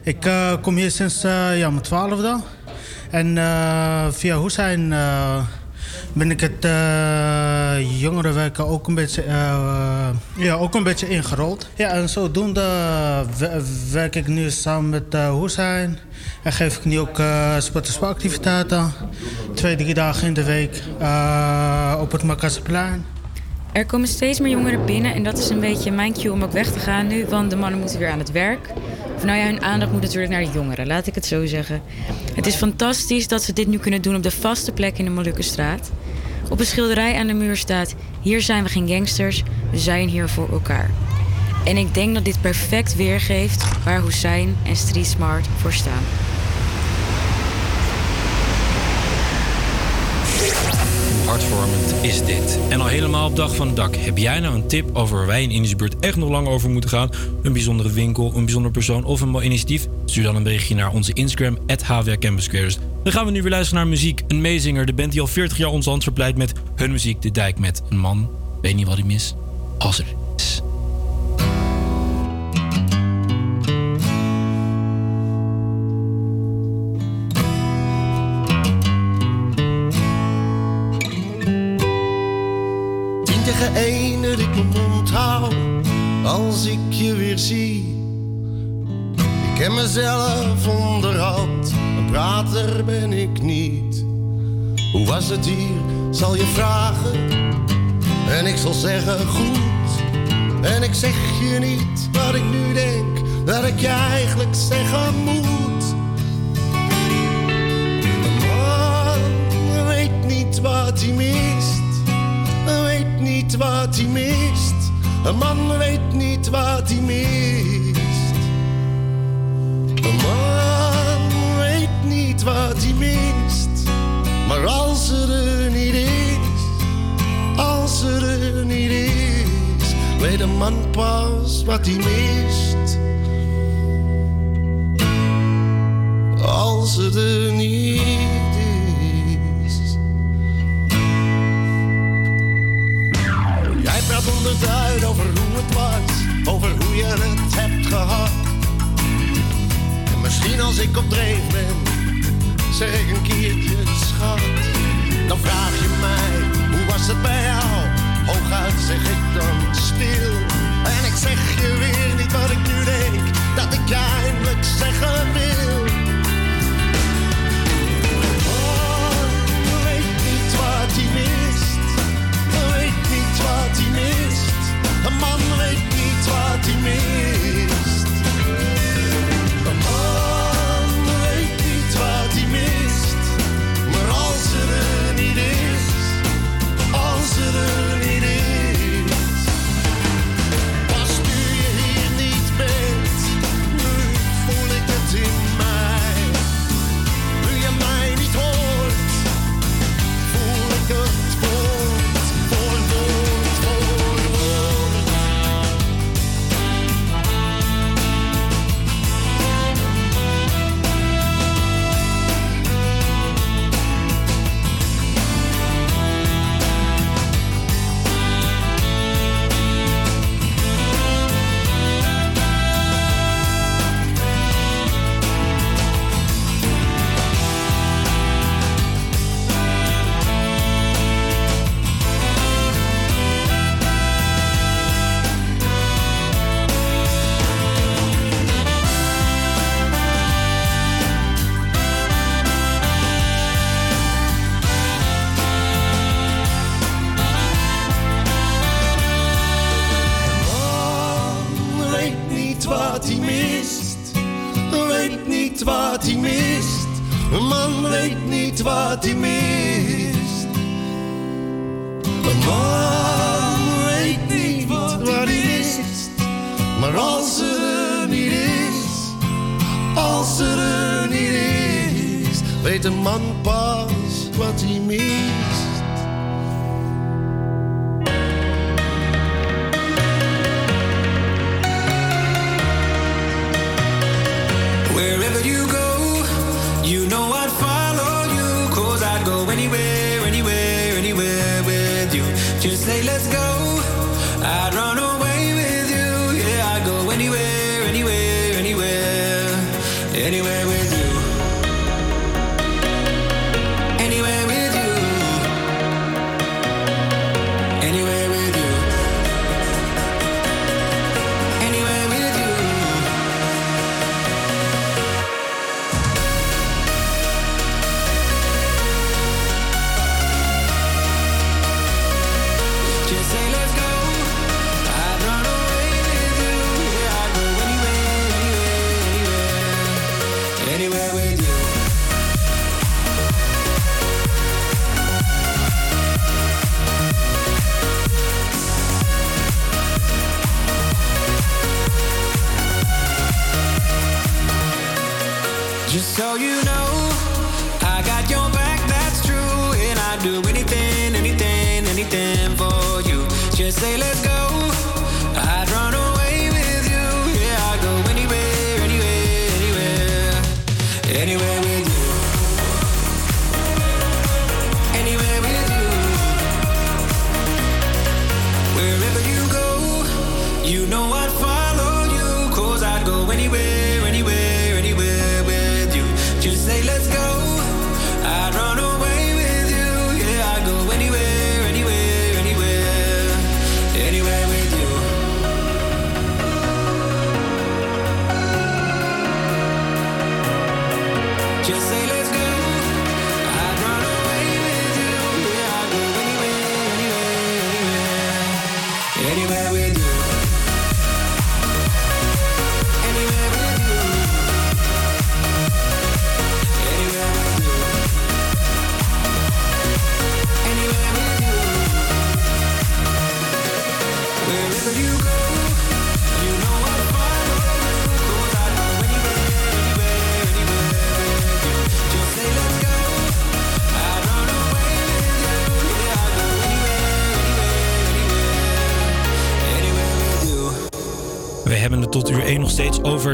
Ik eh, kom hier sinds eh, ja, mijn twaalfde. En eh, via Hussein ben ik het jongerenwerken ook een beetje, ja, ook een beetje ingerold. Ja, en zodoende we- werk ik nu samen met uh, Hoesijn. En geef ik nu ook eh sport- en sportactiviteiten. Twee, drie dagen in de week op het Makasseplein. Er komen steeds meer jongeren binnen en dat is een beetje mijn cue om ook weg te gaan nu, want de mannen moeten weer aan het werk. Of nou ja, hun aandacht moet natuurlijk naar de jongeren, laat ik het zo zeggen. Het is fantastisch dat ze dit nu kunnen doen op de vaste plek in de Molukkenstraat. Op een schilderij aan de muur staat: Hier zijn we geen gangsters, we zijn hier voor elkaar. En ik denk dat dit perfect weergeeft waar Hussein en Street Smart voor staan. Hartvormend is dit. En al helemaal op dag van het dak. Heb jij nou een tip over waar wij in Indische echt nog lang over moeten gaan? Een bijzondere winkel, een bijzondere persoon of een initiatief? Stuur dan een berichtje naar onze Instagram, HWA Campus. Dan gaan we nu weer luisteren naar muziek. Een meezinger, de band die al 40 jaar ons land verpleit met hun muziek. De Dijk met een man. Weet niet wat hij mis. Als als ik je weer zie. Ik ken mezelf onderhand, een prater ben ik niet. Hoe was het hier, zal je vragen. En ik zal zeggen goed. En ik zeg je niet wat ik nu denk, dat ik je eigenlijk zeggen moet. Een man weet niet wat hij mist weet niet wat hij mist. Een man weet niet wat hij mist. Een man weet niet wat hij mist. Maar als ze er niet is, als ze er niet is, weet een man pas wat hij mist. Als ze er niet misschien als ik op dreef ben, zeg ik een keertje schat. Dan vraag je mij, hoe was het bij jou? Hooguit zeg ik dan stil. En ik zeg je weer niet wat ik nu denk, dat ik je eindelijk zeggen wil. Oh, weet niet wat hij mist weet niet wat hij mist. Een man weet niet wat hij mist.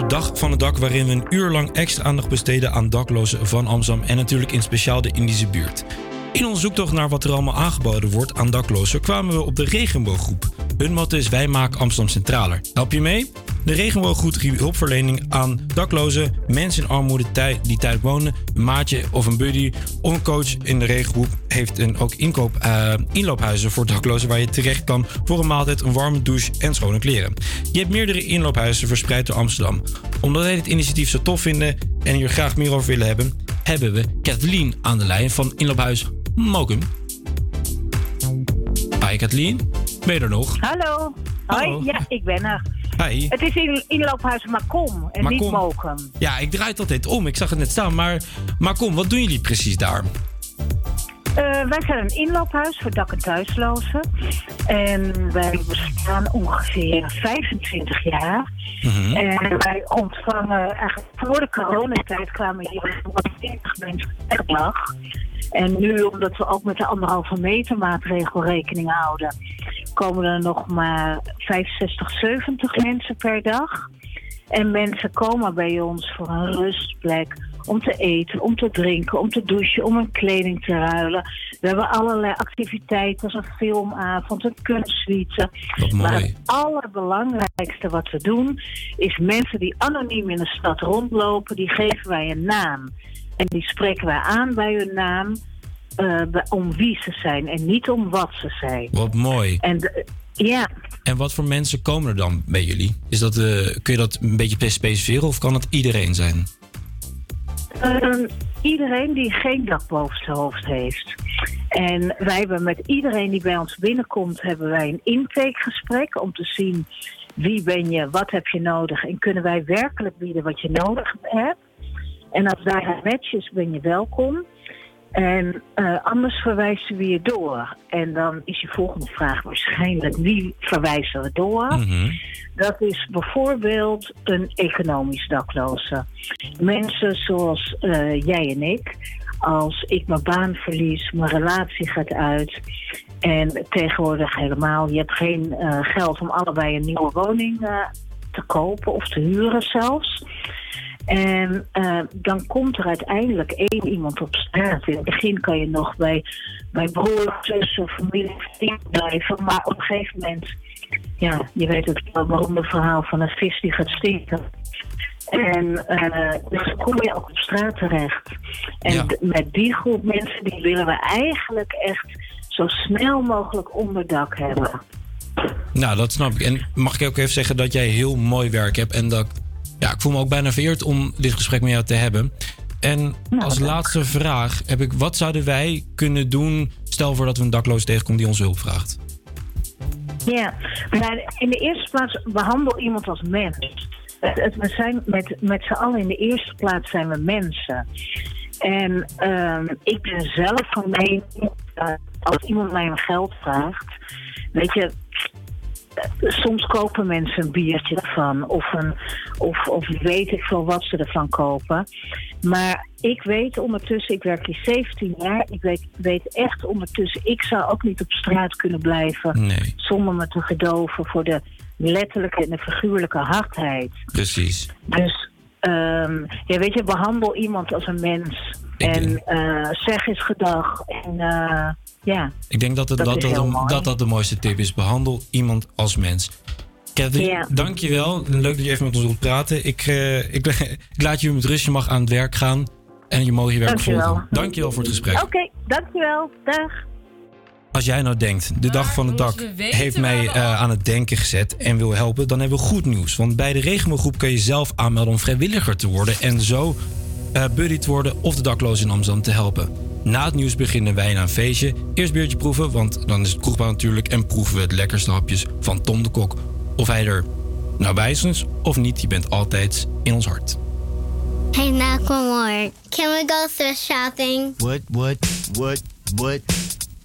Dag van het Dak, waarin we een uur lang extra aandacht besteden aan daklozen van Amsterdam en natuurlijk in speciaal de Indische buurt. In ons zoektocht naar wat er allemaal aangeboden wordt aan daklozen kwamen we op de Regenbooggroep. Hun motto is Wij maken Amsterdam centraler. Help je mee? De Regenbooggroep biedt hulpverlening aan daklozen, mensen in armoede die tijdelijk wonen, een maatje of een buddy of een coach in de regengroep heeft een, ook inkoop, eh, inloophuizen voor daklozen waar je terecht kan voor een maaltijd, een warme douche en schone kleren. Je hebt meerdere inloophuizen verspreid door Amsterdam. Omdat wij dit initiatief zo tof vinden en hier graag meer over willen hebben, hebben we Kathleen aan de lijn van inloophuis Mokum. Hi Kathleen, ben je er nog? Hallo. Hallo. Hoi, ja, ik ben er. Hi. Het is in, inloophuis Macom en niet Macom. Mokum. Ja, ik draai het altijd om. Ik zag het net staan. Maar, kom, wat doen jullie precies daar? Eh, wij zijn een inloophuis voor dak- en thuislozen. En wij bestaan ongeveer 25 jaar. Mhm. En wij ontvangen eigenlijk voor de coronatijd kwamen hier 140 mensen per dag. En nu, omdat we ook met de anderhalve meter maatregel rekening houden, komen er nog maar 65, 70 mensen per dag. En mensen komen bij ons voor een rustplek, om te eten, om te drinken, om te douchen, om hun kleding te ruilen. We hebben allerlei activiteiten, zoals een filmavond, een kunstsuite. Wat mooi. Maar het allerbelangrijkste wat we doen, is mensen die anoniem in de stad rondlopen, die geven wij een naam. En die spreken wij aan bij hun naam, eh, om wie ze zijn en niet om wat ze zijn. Wat mooi. En de- ja, En wat voor mensen komen er dan bij jullie? Is dat, eh, kun je dat een beetje specificeren of kan het iedereen zijn? Ehm, iedereen die geen dak boven zijn hoofd heeft. En wij hebben met iedereen die bij ons binnenkomt, hebben wij een intakegesprek om te zien wie ben je, wat heb je nodig en kunnen wij werkelijk bieden wat je nodig hebt. En als daar een match is, ben je welkom. En eh, anders verwijzen we je door. En dan is je volgende vraag waarschijnlijk wie verwijzen we door? Dat is bijvoorbeeld een economisch dakloze. Mensen zoals eh, jij en ik. Als ik mijn baan verlies, mijn relatie gaat uit. En tegenwoordig helemaal, je hebt geen eh, geld om allebei een nieuwe woning te kopen of te huren zelfs. En eh, dan komt er uiteindelijk één iemand op straat. In het begin kan je nog bij, bij broers, zussen, familie blijven. Maar op een gegeven moment, ja, je weet het wel, beroemde verhaal van een vis die gaat stinken. En eh, dus dan kom je ook op straat terecht. En met die groep mensen, die willen we eigenlijk echt zo snel mogelijk onderdak hebben. Nou, dat snap ik. En mag ik ook even zeggen dat jij heel mooi werk hebt en dat ja, ik voel me ook bijna vereerd om dit gesprek met jou te hebben. En als laatste vraag heb ik, wat zouden wij kunnen doen, stel voor dat we een dakloos tegenkomt die onze hulp vraagt? Ja, maar in de eerste plaats behandel iemand als mens. Het, het- we zijn met, met z'n allen in de eerste plaats zijn we mensen. En ehm, ik ben zelf van mening, eh, als iemand mij om geld vraagt, weet je, soms kopen mensen een biertje ervan. Of, een, of, of weet ik veel wat ze ervan kopen. Maar ik weet ondertussen, ik werk hier 17 jaar. Ik weet, weet echt ondertussen, ik zou ook niet op straat kunnen blijven. Nee. Zonder me te gedoven voor de letterlijke en de figuurlijke hardheid. Precies. Dus ehm, ja, weet je, behandel iemand als een mens. En eh, zeg eens gedag. En eh, ja. Ik denk dat, het, Dat dat, dat, heel dat, de mooiste tip is. Behandel iemand als mens. Kevin, Ja. dankjewel. Leuk dat je even met ons wilt praten. Ik, eh, ik, [laughs] ik laat je met rust. Je mag aan het werk gaan. En je mag je werk Dankjewel. volgen. Dankjewel voor het gesprek. Oké, dankjewel. Dag. Als jij nou denkt, de dag van het dak heeft mij eh, aan het denken gezet en wil helpen, dan hebben we goed nieuws. Want bij de Regenbooggroep kun je zelf aanmelden om vrijwilliger te worden en zo eh buddy te worden of de daklozen in Amsterdam te helpen. Na het nieuws beginnen wij aan een feestje. Eerst biertje proeven, want dan is het kroegbaar natuurlijk. En proeven we het lekkerste hapjes van Tom de Kok. Of hij er nou bij is of niet, je bent altijd in ons hart. Hey, Macklemore, can we go thrift shopping? What, what, what, what,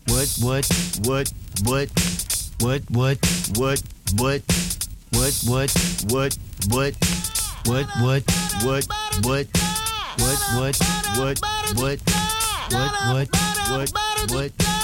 what, what, what, what, what, what, what, what, what, what, what, what, what, what, what, what, what, what, what, what, what, what, what, what,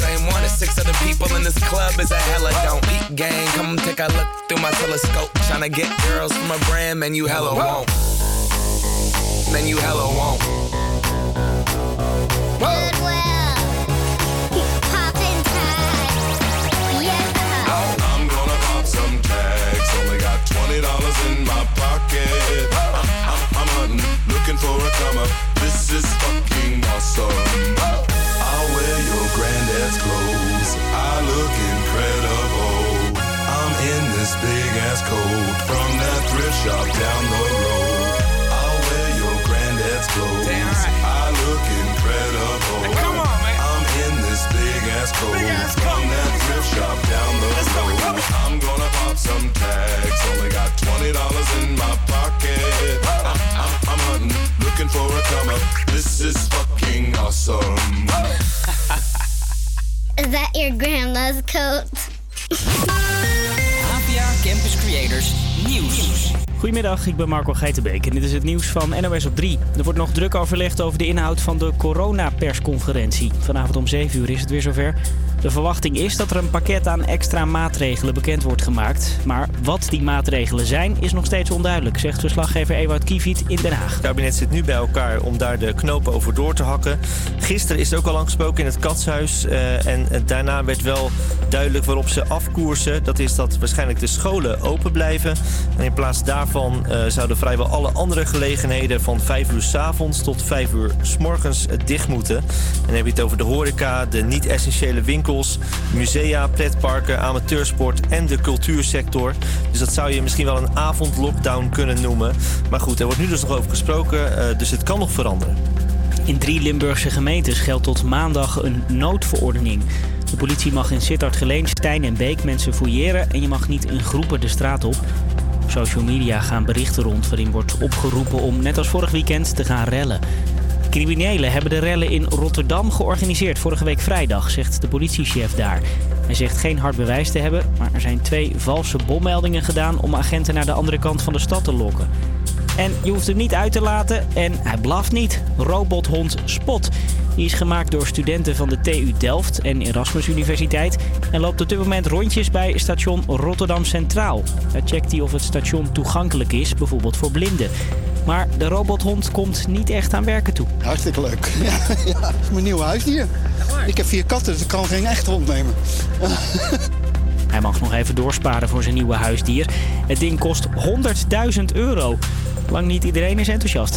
same one as six other people in this club is a hella don't. Peep gang, come take a look through my telescope. Tryna get girls from a brand, man, you hella won't. Man, you hella won't. Goodwill, he's popping tags. Yeah, I'm gonna pop some tags. Only got twenty dollars in my pocket. I'm, I'm, I'm hunting, looking for a come up. This is fucking awesome. I'll wear your granddad's clothes. I look incredible. I'm in this big ass coat from that thrift shop down the road. I'll wear your granddad's clothes. I look incredible. come on, man. I'm in this big ass coat from that thrift shop down the road. Go, I'm gonna pop some tags. Only got twenty dollars in my pocket. Looking for a come up. This is fucking awesome. Is that your grandma's coat? APA Campus Creators Nieuws. Goedemiddag, ik ben Marco Geitenbeek en dit is het nieuws van NOS op 3. Er wordt nog druk overlegd over de inhoud van de coronapersconferentie. Vanavond om 7 uur is het weer zover. De verwachting is dat er een pakket aan extra maatregelen bekend wordt gemaakt. Maar wat die maatregelen zijn, is nog steeds onduidelijk, zegt verslaggever Ewout Kieviet in Den Haag. Het kabinet zit nu bij elkaar om daar de knopen over door te hakken. Gisteren is er ook al lang gesproken in het Katshuis. eh, en daarna werd wel duidelijk waarop ze afkoersen. Dat is dat waarschijnlijk de scholen open blijven. En in plaats daarvan eh, zouden vrijwel alle andere gelegenheden... van 5 uur s avonds tot 5 uur s morgens eh, dicht moeten. En dan heb je het over de horeca, de niet-essentiële winkels... musea, pretparken, amateursport en de cultuursector. Dus dat zou je misschien wel een avondlockdown kunnen noemen. Maar goed, er wordt nu dus nog over gesproken, eh, dus het kan nog veranderen. In drie Limburgse gemeentes geldt tot maandag een noodverordening. De politie mag in Sittard, Geleen, Stijn en Beek mensen fouilleren... en je mag niet in groepen de straat op. Op social media gaan berichten rond waarin wordt opgeroepen om net als vorig weekend te gaan rellen. Criminelen hebben de rellen in Rotterdam georganiseerd vorige week vrijdag, zegt de politiechef daar. Hij zegt geen hard bewijs te hebben, maar er zijn twee valse bommeldingen gedaan om agenten naar de andere kant van de stad te lokken. En je hoeft hem niet uit te laten en hij blaft niet. Robothond Spot. Die is gemaakt door studenten van de TU Delft en Erasmus Universiteit. En loopt op dit moment rondjes bij station Rotterdam Centraal. Daar checkt hij of het station toegankelijk is, bijvoorbeeld voor blinden. Maar de robothond komt niet echt aan werken toe. Hartstikke leuk. [laughs] Ja, ja, dat is mijn nieuwe huisdier. Ik heb vier katten, dus ik kan geen echt hond nemen. Hij mag nog even doorsparen voor zijn nieuwe huisdier. Het ding kost 100.000 euro. Lang niet iedereen is enthousiast.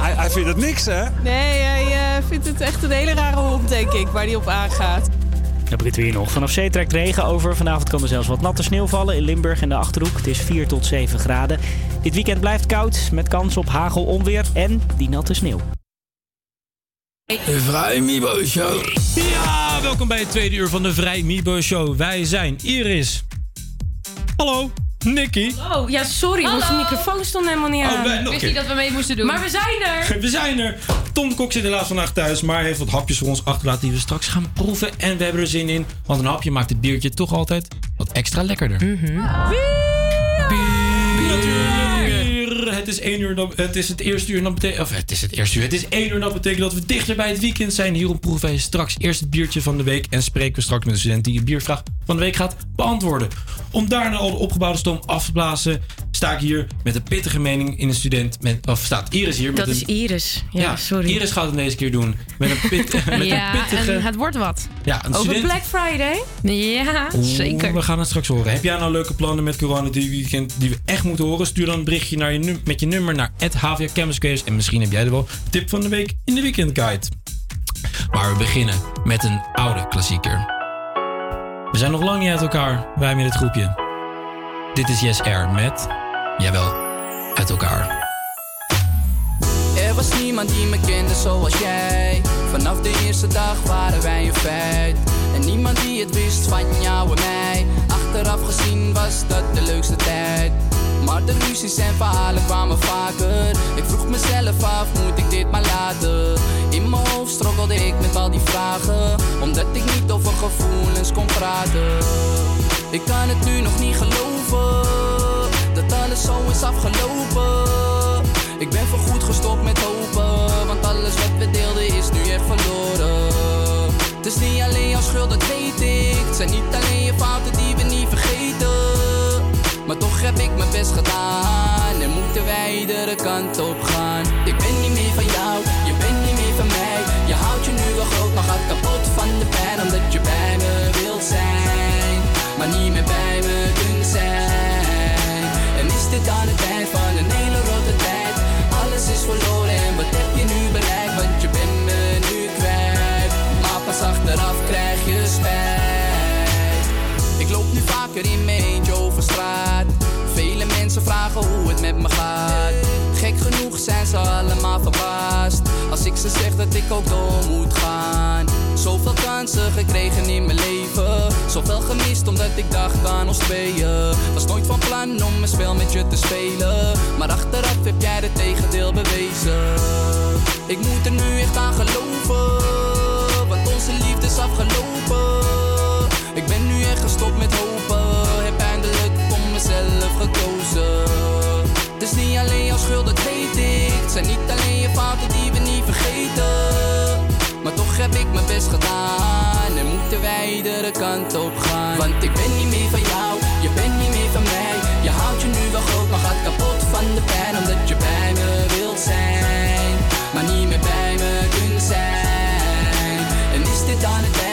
Hij, hij vindt het niks, hè? Nee, hij eh, vindt het echt een hele rare hond, denk ik, waar hij op aangaat. Dan heb ik het weer nog. Vanaf zee trekt regen over. Vanavond kan er zelfs wat natte sneeuw vallen in Limburg en de Achterhoek. Het is 4 tot 7 graden. Dit weekend blijft koud met kans op hagel, onweer en die natte sneeuw. De Vrij Mibo Show. Ja, welkom bij het tweede uur van de Vrij Mibo Show. Wij zijn Iris. Hallo, Nicky. Oh, ja, sorry. Onze microfoon stond helemaal niet Oh, aan. wij- nog Ik wist niet dat we mee moesten doen. Maar we zijn er. [laughs] We zijn er. Tom Kok zit helaas vandaag thuis, maar heeft wat hapjes voor ons achterlaten die we straks gaan proeven. En we hebben er zin in, want een hapje maakt het biertje toch altijd wat extra lekkerder. Het is uur, het is het eerste uur, of het is het eerste uur, het is één uur, en dat betekent dat we dichter bij het weekend zijn. Hierom proeven wij straks eerst het biertje van de week en spreken we straks met de student die de biervraag van de week gaat beantwoorden. Om daarna al de opgebouwde stoom af te blazen, sta ik hier met een pittige mening in een student, met, of staat Iris hier met Dat een... is Iris. Ja, sorry. Iris gaat het deze keer doen met een, pit, [laughs] met ja, een pittige... en het wordt wat. Ja, een Over student- Black Friday? Ja, zeker. We gaan het straks horen. Heb jij nou leuke plannen met corona die weekend die we echt moeten horen? Stuur dan een berichtje naar je met je nummer naar HVA Campus Creators. En misschien heb jij er wel tip van de week in de weekendguide. Maar we beginnen met een oude klassieker. We zijn nog lang niet uit elkaar, wij met het groepje. Dit is Yes Air met, jawel, uit elkaar. Er was niemand die me kende zoals jij. Vanaf de eerste dag waren wij een feit. En niemand die het wist van jou en mij. Achteraf gezien was dat de leukste tijd. Maar de ruzies en verhalen kwamen vaker. Ik vroeg mezelf af, moet ik dit maar laten? In mijn hoofd strokkelde ik met al die vragen. Omdat ik niet over gevoelens kon praten. Ik kan het nu nog niet geloven. Dat alles zo is afgelopen. Ik ben voorgoed gestopt met hopen, want alles wat we deelden is nu echt verloren. Het is niet alleen jouw schuld, dat weet ik. Het zijn niet alleen je fouten die we niet vergeten. Maar toch heb ik mijn best gedaan en moeten wij iedere kant op gaan. Ik ben niet meer van jou, je bent niet meer van mij. Je houdt je nu wel groot, maar gaat kapot van de pijn omdat je bij me wilt zijn, maar niet meer bij me kunt zijn. Is dit dan het eind van een hele rotte tijd? Alles is verloren en wat heb je nu bereikt? Want je bent me nu kwijt, maar pas achteraf krijg je spijt. Ik loop nu vaker in mijn eentje over straat. Vele mensen vragen hoe het met me gaat. Gek genoeg zijn ze allemaal verbaasd als ik ze zeg dat ik ook door moet gaan. Zoveel kansen gekregen in mijn leven, zoveel gemist omdat ik dacht aan ons tweeën. Was nooit van plan om een spel met je te spelen, maar achteraf heb jij het tegendeel bewezen. Ik moet er nu echt aan geloven, want onze liefde is afgelopen. Ik ben nu echt gestopt met hopen, heb eindelijk voor mezelf gekozen. Het is niet alleen jouw schuld, dat weet ik. Het zijn niet alleen je fouten die we niet vergeten. Maar toch heb ik mijn best gedaan en moeten wij iedere kant op gaan. Want ik ben niet meer van jou, je bent niet meer van mij. Je houdt je nu wel groot, maar gaat kapot van de pijn. Omdat je bij me wilt zijn, maar niet meer bij me kunt zijn. En is dit aan het einde?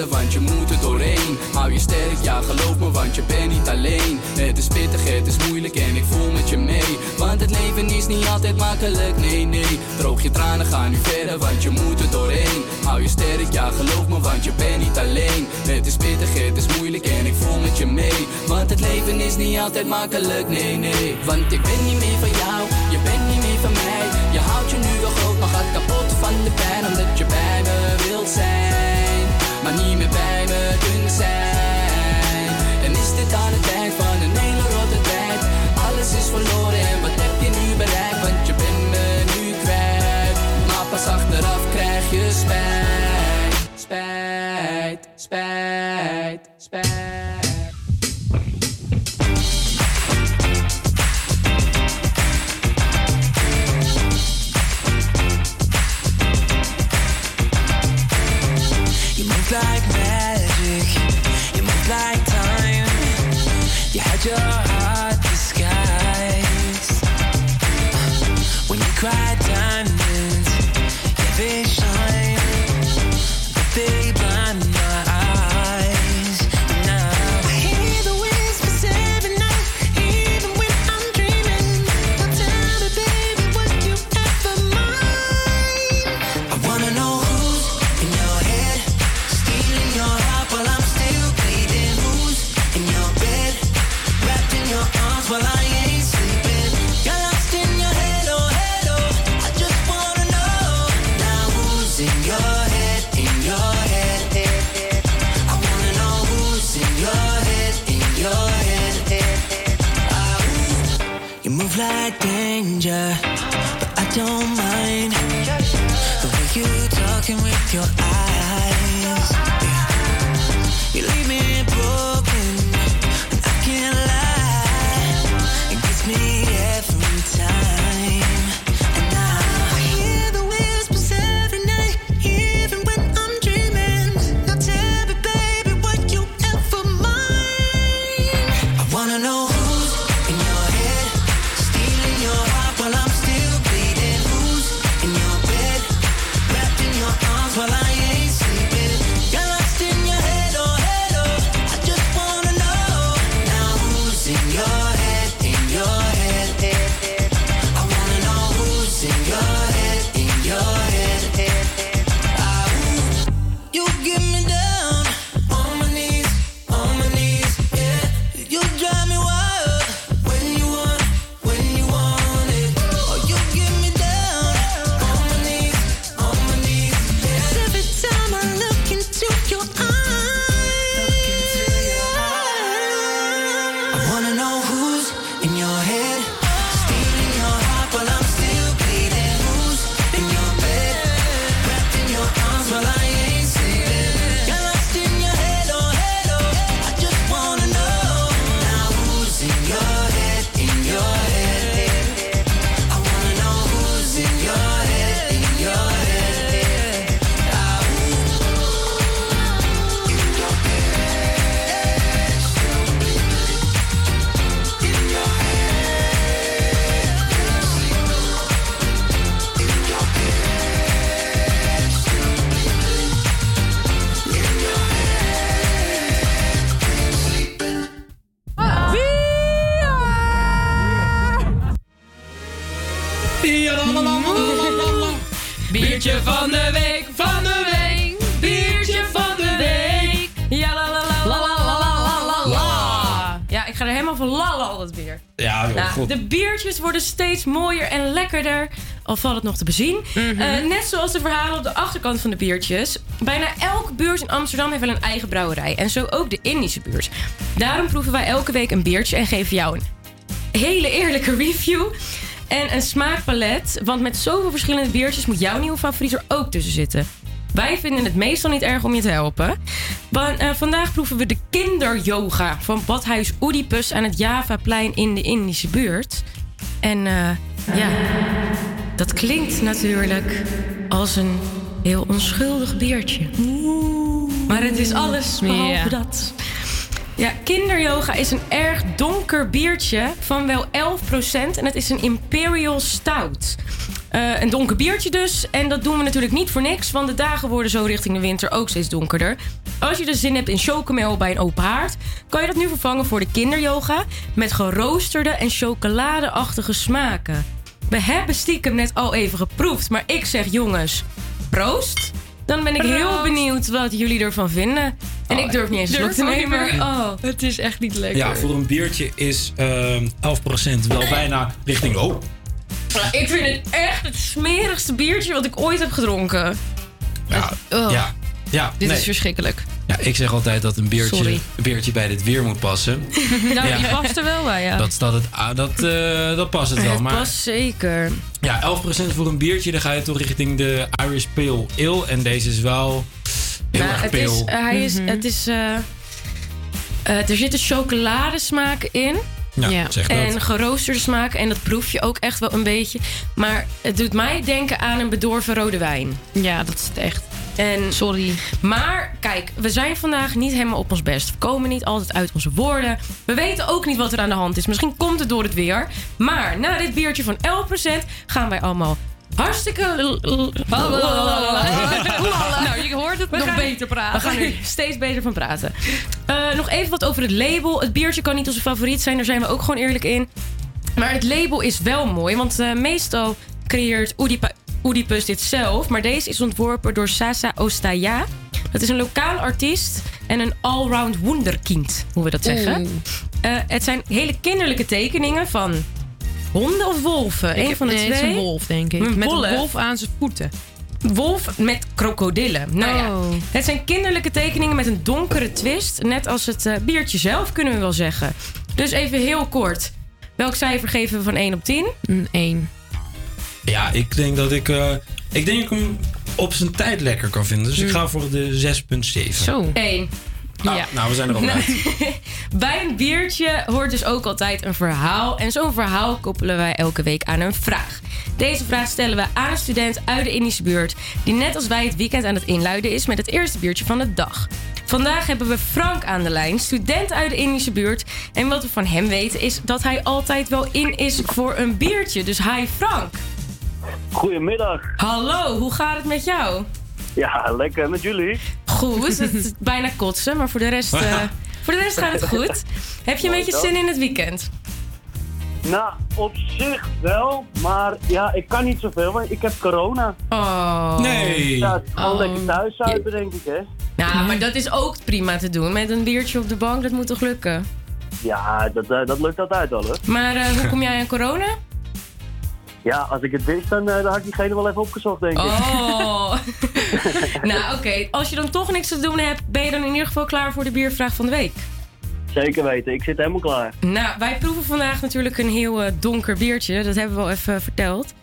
want je moet het doorheen. Hou je sterk, ja geloof me, want je bent niet alleen. Het is pittig, het is moeilijk en ik voel met je mee. Want het leven is niet altijd makkelijk, nee nee. Droog je tranen, ga nu verder, want je moet er doorheen. Hou je sterk, ja geloof me, want je bent niet alleen. Het is pittig, het is moeilijk en ik voel met je mee. Want het leven is niet altijd makkelijk, nee nee. Want ik ben niet meer van jou, je bent niet meer van mij. Je houdt je nu wel goed maar niet meer bij me kunt zijn. En is dit aan het eind van een hele rotte tijd? Alles is verloren en wat heb je nu bereikt? Want je bent me nu kwijt, maar pas achteraf krijg je spijt, spijt, spijt, spijt. Dus steeds mooier en lekkerder. Al valt het nog te bezien. Mhm. Eh, net zoals de verhalen op de achterkant van de biertjes. Bijna elke buurt in Amsterdam heeft wel een eigen brouwerij. En zo ook de Indische buurt. Daarom proeven wij elke week een biertje en geven jou een hele eerlijke review. En een smaakpalet. Want met zoveel verschillende biertjes moet jouw nieuwe favoriet er ook tussen zitten. Wij vinden het meestal niet erg om je te helpen. Want, eh, vandaag proeven we de kinderyoga van Badhuis Oedipus aan het Javaplein in de Indische buurt. En eh, ja, dat klinkt natuurlijk als een heel onschuldig biertje. Maar het is alles behalve dat. Ja, kinderyoga is een erg donker biertje van wel 11% en het is een Imperial Stout. Eh, een donker biertje dus. En dat doen we natuurlijk niet voor niks, want de dagen worden zo richting de winter ook steeds donkerder. Als je dus zin hebt in chocomel bij een open haard, kan je dat nu vervangen voor de kinderyoga met geroosterde en chocoladeachtige smaken. We hebben stiekem net al even geproefd, maar ik zeg jongens, proost. Dan ben ik heel Proost. benieuwd wat jullie ervan vinden. En ik durf niet eens een slok Durf te nemen. meer. Oh. Het is echt niet lekker. Ja, voor een biertje is ehm 11% wel bijna richting... Oh, [laughs] ik vind het echt het smerigste biertje wat ik ooit heb gedronken. ja. Oh. ja. ja Dit nee. is verschrikkelijk. Ja, ik zeg altijd dat een biertje, een biertje bij dit weer moet passen. [laughs] Nou, Ja. die past er wel bij, ja. Dat, staat het, ah, dat, eh, dat past het wel. het Maar past zeker. ja, 11% voor een biertje, dan ga je toch richting de Irish Pale Ale. En deze is wel heel Nou, erg het pale. is, hij is, Mhm. het is, eh, eh, er zitten chocoladesmaken in. Ja, Ja. zeg dat. En geroosterde smaken. En dat proef je ook echt wel een beetje. Maar het doet mij denken aan een bedorven rode wijn. Ja, dat is het echt. En, Sorry. maar kijk, we zijn vandaag niet helemaal op ons best. We komen niet altijd uit onze woorden. We weten ook niet wat er aan de hand is. Misschien komt het door het weer. Maar na dit biertje van 11% gaan wij allemaal hartstikke... Nou, je hoort het We nog gaan- beter praten. We gaan er steeds beter van praten. Eh, nog even wat over het label. Het biertje kan niet onze favoriet zijn, daar zijn we ook gewoon eerlijk in. Maar het label is wel mooi, want eh, meestal creëert Oedipus dit zelf. Maar deze is ontworpen door Sasa Ostaya. Dat is een lokaal artiest en een allround wonderkind, hoe we dat zeggen. Eh, het zijn hele kinderlijke tekeningen van honden of wolven. Ik van de nee, twee. Het is een wolf, denk ik. Een Met wolf? een wolf aan zijn voeten. Wolf met krokodillen. Nou ja, Oh. het zijn kinderlijke tekeningen met een donkere twist. Net als het eh, biertje zelf, kunnen we wel zeggen. Dus even heel kort. Welk cijfer geven we van 1 op 10? Een 1. Ja, ik denk dat ik... eh, ik denk dat ik hem op zijn tijd lekker kan vinden. Dus ik ga voor de 6,7. Zo. 1. Nou, ja. nou, we zijn er al uit. [laughs] Bij een biertje hoort dus ook altijd een verhaal. En zo'n verhaal koppelen wij elke week aan een vraag. Deze vraag stellen we aan een student uit de Indische buurt... die net als wij het weekend aan het inluiden is met het eerste biertje van de dag. Vandaag hebben we Frank aan de lijn, student uit de Indische buurt. En wat we van hem weten is dat hij altijd wel in is voor een biertje. Dus hi Frank. Goedemiddag. Hallo, hoe gaat het met jou? Ja, lekker met jullie. Goed, het is bijna kotsen, maar voor de rest, eh, [laughs] voor de rest gaat het goed. Heb je een beetje zin in het weekend? Nou, op zich wel, maar ja, ik kan niet zoveel, want ik heb corona. Oh. Nee. Ja, gewoon Oh. lekker thuis zuipen, denk ik, hè. Ja, maar dat is ook prima te doen. Met een biertje op de bank, dat moet toch lukken? Ja, dat, eh, dat lukt altijd wel, hoor. Maar eh, hoe kom jij aan corona? Ja, als ik het wist, dan, eh, dan had ik diegene wel even opgezocht, denk ik. Oh. [laughs] nou, oké. Als je dan toch niks te doen hebt, ben je dan in ieder geval klaar voor de biervraag van de week? Zeker weten, ik zit helemaal klaar. Nou, wij proeven vandaag natuurlijk een heel eh, donker biertje. Dat hebben we al even verteld.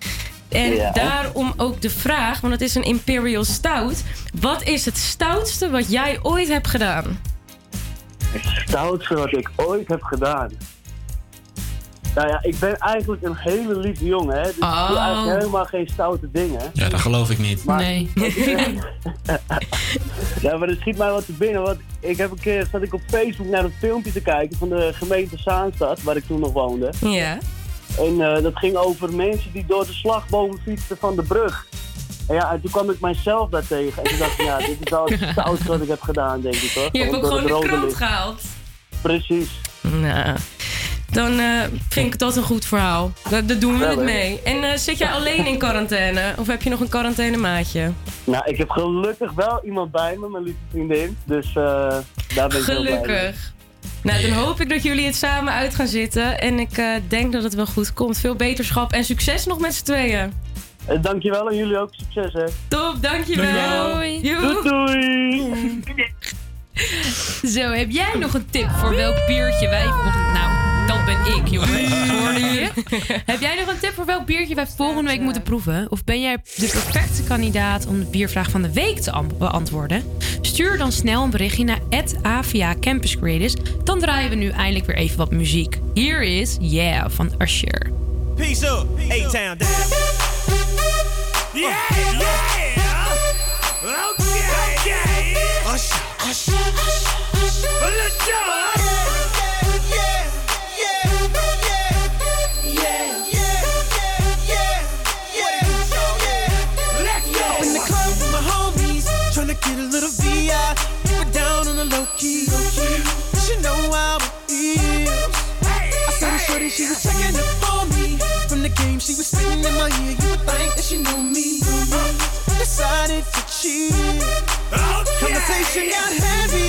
En Ja. daarom ook de vraag, want het is een Imperial Stout. Wat is het stoutste wat jij ooit hebt gedaan? Het stoutste wat ik ooit heb gedaan. Nou ja, ik ben eigenlijk een hele lieve jongen, hè. Dus ik Oh. doe eigenlijk helemaal geen stoute dingen. Ja, dat geloof ik niet. Maar- Nee. [laughs] Ja, maar er schiet mij wat te binnen. Want ik heb een keer zat ik op Facebook naar een filmpje te kijken van de gemeente Zaanstad, waar ik toen nog woonde. Ja. En eh, dat ging over mensen die door de slagboom fietsten van de brug. En ja, en toen kwam ik mijzelf daar tegen. En toen dacht ik, ja, dit is wel het [laughs] stoutste wat ik heb gedaan, denk ik hoor. Je hebt ook gewoon de krant licht. gehaald. Precies. Nou, dan eh, vind ik dat een goed verhaal. Daar daar doen we het mee. En eh, zit jij alleen in quarantaine? Of heb je nog een quarantainemaatje? Nou, ik heb gelukkig wel iemand bij me, mijn lieve vriendin. Dus eh, daar ben ik heel blij mee. Gelukkig. Nou, dan hoop ik dat jullie het samen uit gaan zitten. En ik eh, denk dat het wel goed komt. Veel beterschap en succes nog met z'n tweeën. Eh, dankjewel en jullie ook succes hè. Top, dankjewel. Doei. Joe. Doei doei. [laughs] Zo, heb jij nog een tip voor welk biertje wij... Nou, Dat ben ik, jongens. Jullie? [laughs] Heb jij nog een tip voor welk biertje wij volgende week moeten proeven? Of ben jij de perfecte kandidaat om de biervraag van de week te beantwoorden? Stuur dan snel een berichtje naar Avia Campus Creators. Dan draaien we nu eindelijk weer even wat muziek. Hier is Yeah van Usher. Peace up, A-Town down. Yeah, yeah. Okay, okay. Usher, Usher, Usher. Let's go. Key. She know how it feels. I saw the shorty, she was checking up on me. From the game, she was spitting in my ear. You would think that she knew me. Decided to cheat. Conversation got heavy.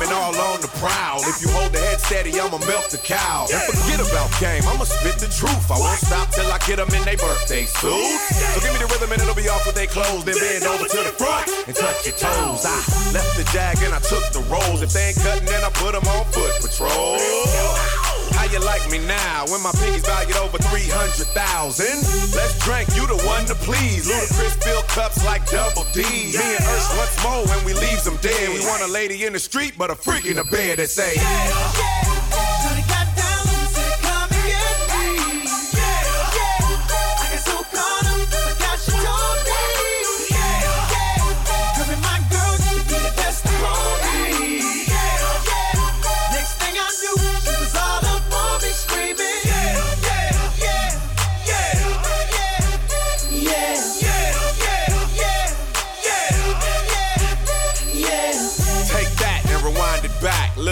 Women all on the prowl. If you hold the head steady, I'ma milk the cow. And forget about game, I'ma spit the truth. I won't stop till I get them in their birthday suits. So give me the rhythm and it'll be off with their clothes. Then bend over to the front and touch your toes. I left the jag and I took the rolls. If they ain't cutting, then I put them on foot patrol. How you like me now when my pinky's valued over 300,000? Let's drink, you the one to please. Ludacris fill cups like double D. Me and Ursh once more when we leaves them dead. We want a lady in the street, but a freak in the bed that say, Shawty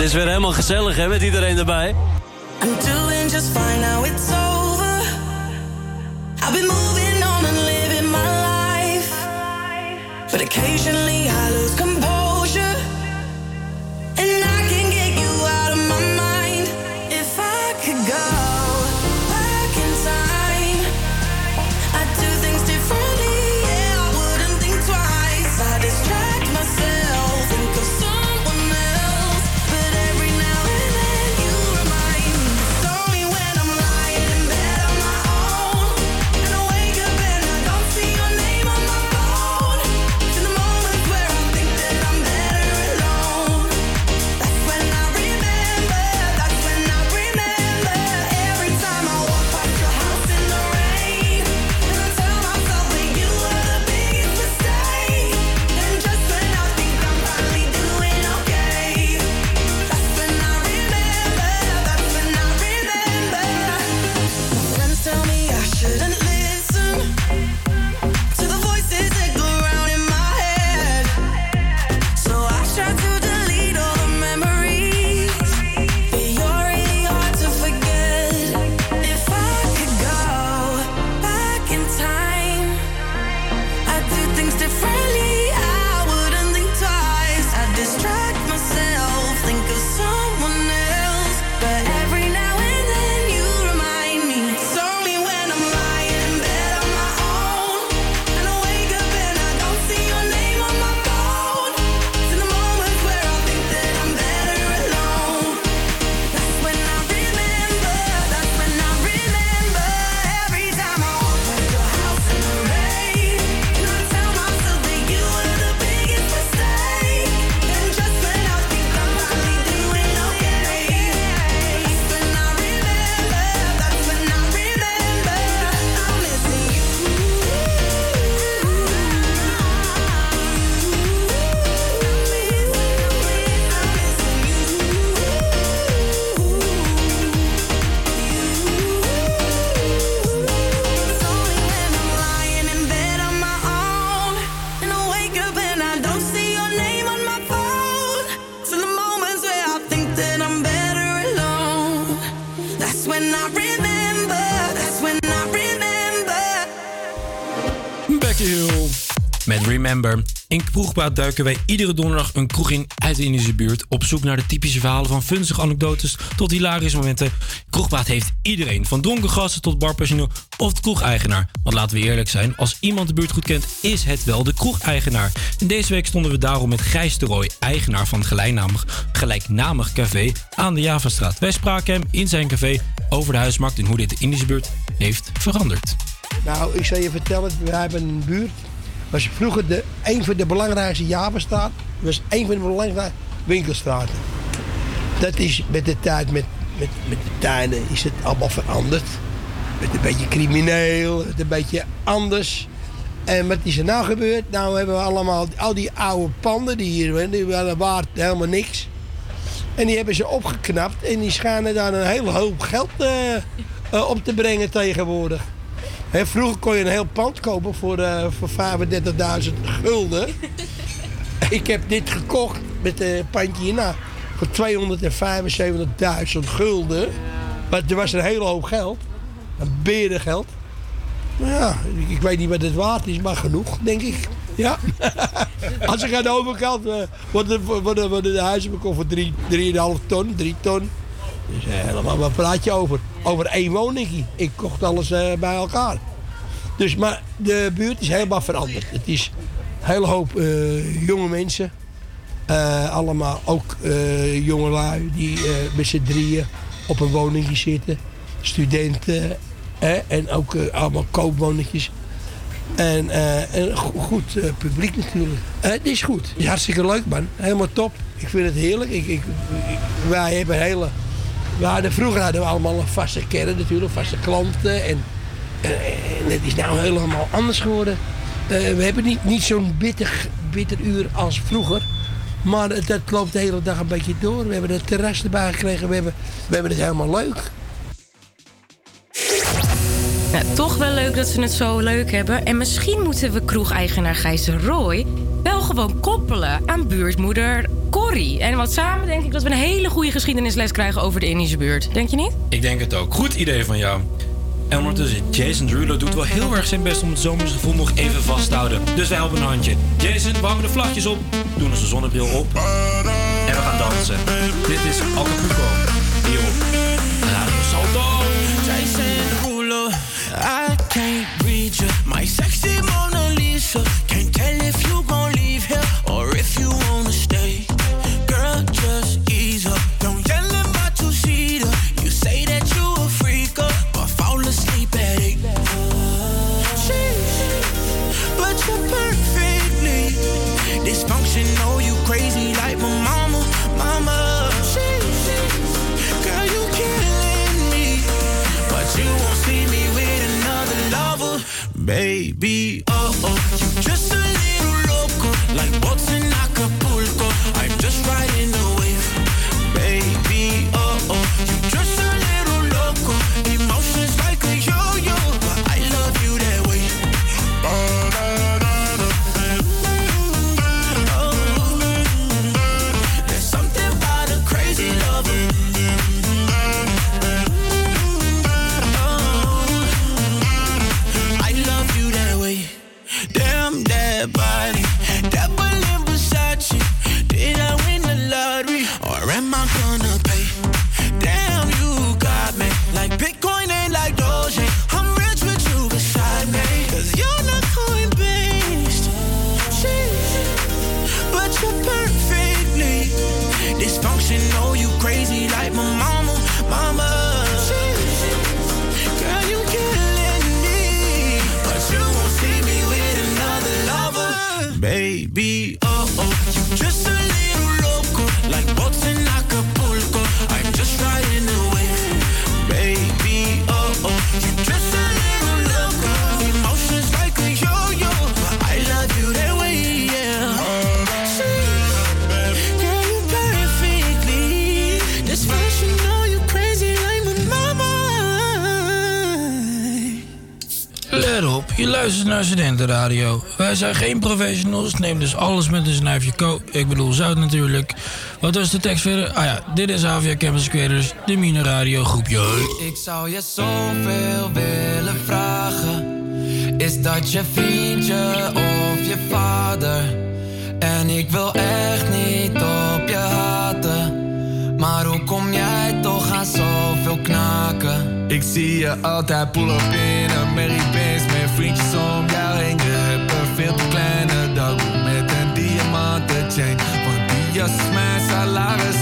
Het is weer helemaal gezellig hè, met iedereen erbij. I'm doing just fine now it's over. I've been moving on and living my life. But occasionally In Kroegpraat duiken wij iedere donderdag een kroeg in uit de Indische buurt... op zoek naar de typische verhalen van funzige anekdotes tot hilarische momenten. Kroegpraat heeft iedereen, van dronken gasten tot barpersoneel of de kroegeigenaar. Want laten we eerlijk zijn, als iemand de buurt goed kent, is het wel de kroegeigenaar. En deze week stonden we daarom met Gijs de Rooij, eigenaar van gelijknamig, gelijknamig café aan de Javastraat. Wij spraken hem in zijn café over de huismarkt en hoe dit de Indische buurt heeft veranderd. Nou, ik zal je vertellen, we hebben een buurt. Was vroeger de, een van de belangrijkste Javenstraat. Was een van de belangrijkste winkelstraten. Dat is met de tijd, met, met, met de tijden, is het allemaal veranderd. Met een beetje crimineel, het een beetje anders. En wat is er nou gebeurd? Nou hebben we allemaal al die oude panden die hier die waren waard helemaal niks. En die hebben ze opgeknapt en die schijnen daar een hele hoop geld eh, eh, op te brengen tegenwoordig. Vroeger kon je een heel pand kopen voor, eh, voor 35.000 gulden. [laughs] Ik heb dit gekocht met een pandje hierna voor 275.000 gulden. Maar er was een hele hoop geld. Een berengeld. Nou ja, ik, ik weet niet wat het waard is, maar genoeg, denk ik. Ja. [laughs] Als ik aan de overkant uh, worden, worden, worden de huizen verkocht voor 3,5 ton, 3 ton. Dus eh, helemaal, wat praat je over? Over één woning. Ik kocht alles eh, bij elkaar. Dus, maar de buurt is helemaal veranderd. Het is een hele hoop eh, jonge mensen. Eh, allemaal ook eh jongelui die eh, met z'n drieën op een woningje zitten. Studenten en ook eh, allemaal koopwoningjes. En eh, go- goed eh, publiek natuurlijk. Eh, het is goed. Hartstikke leuk man. Helemaal top. Ik vind het heerlijk. Ik, ik, wij hebben hele... We hadden, vroeger hadden we allemaal een vaste kern natuurlijk. Vaste klanten. En, en het is nou helemaal anders geworden. Eh, we hebben niet, niet zo'n bitter, bitter uur als vroeger. Maar het loopt de hele dag een beetje door. We hebben het terras erbij gekregen. We hebben, we hebben het helemaal leuk. Ja, toch wel leuk dat ze het zo leuk hebben. En misschien moeten we kroegeigenaar Gijs Roy wel gewoon koppelen aan buurtmoeder Corrie. En wat samen denk ik dat we een hele goede geschiedenisles krijgen over de Indische buurt. Denk je niet? Ik denk het ook. Goed idee van jou. En ondertussen, Jason Derulo doet wel heel erg zijn best om het zomerse gevoel nog even vast te houden. Dus wij helpen een handje. Jason, we de vlagjes op, doen onze zonnebril op en we gaan dansen. Dit is Acapulco. Hier My sexy Mona Lisa. Luistert naar Studentenradio. Wij zijn geen professionals, neem dus alles met een snuifje ko. Ik bedoel zout natuurlijk. Wat was de tekst verder? Ah ja, dit is Avia Campus Creators, de Mine Radio groepje. Ik zou je zoveel willen vragen. Is dat je vriendje of je vader? En ik wil echt niet op je haten. Maar hoe kom jij zoveel knaken? Ik zie je altijd pull up in een Mary Benz met vriendjes om jou heen. Je hebt een veel te kleine dag met een diamanten chain. Want die jas is mijn salaris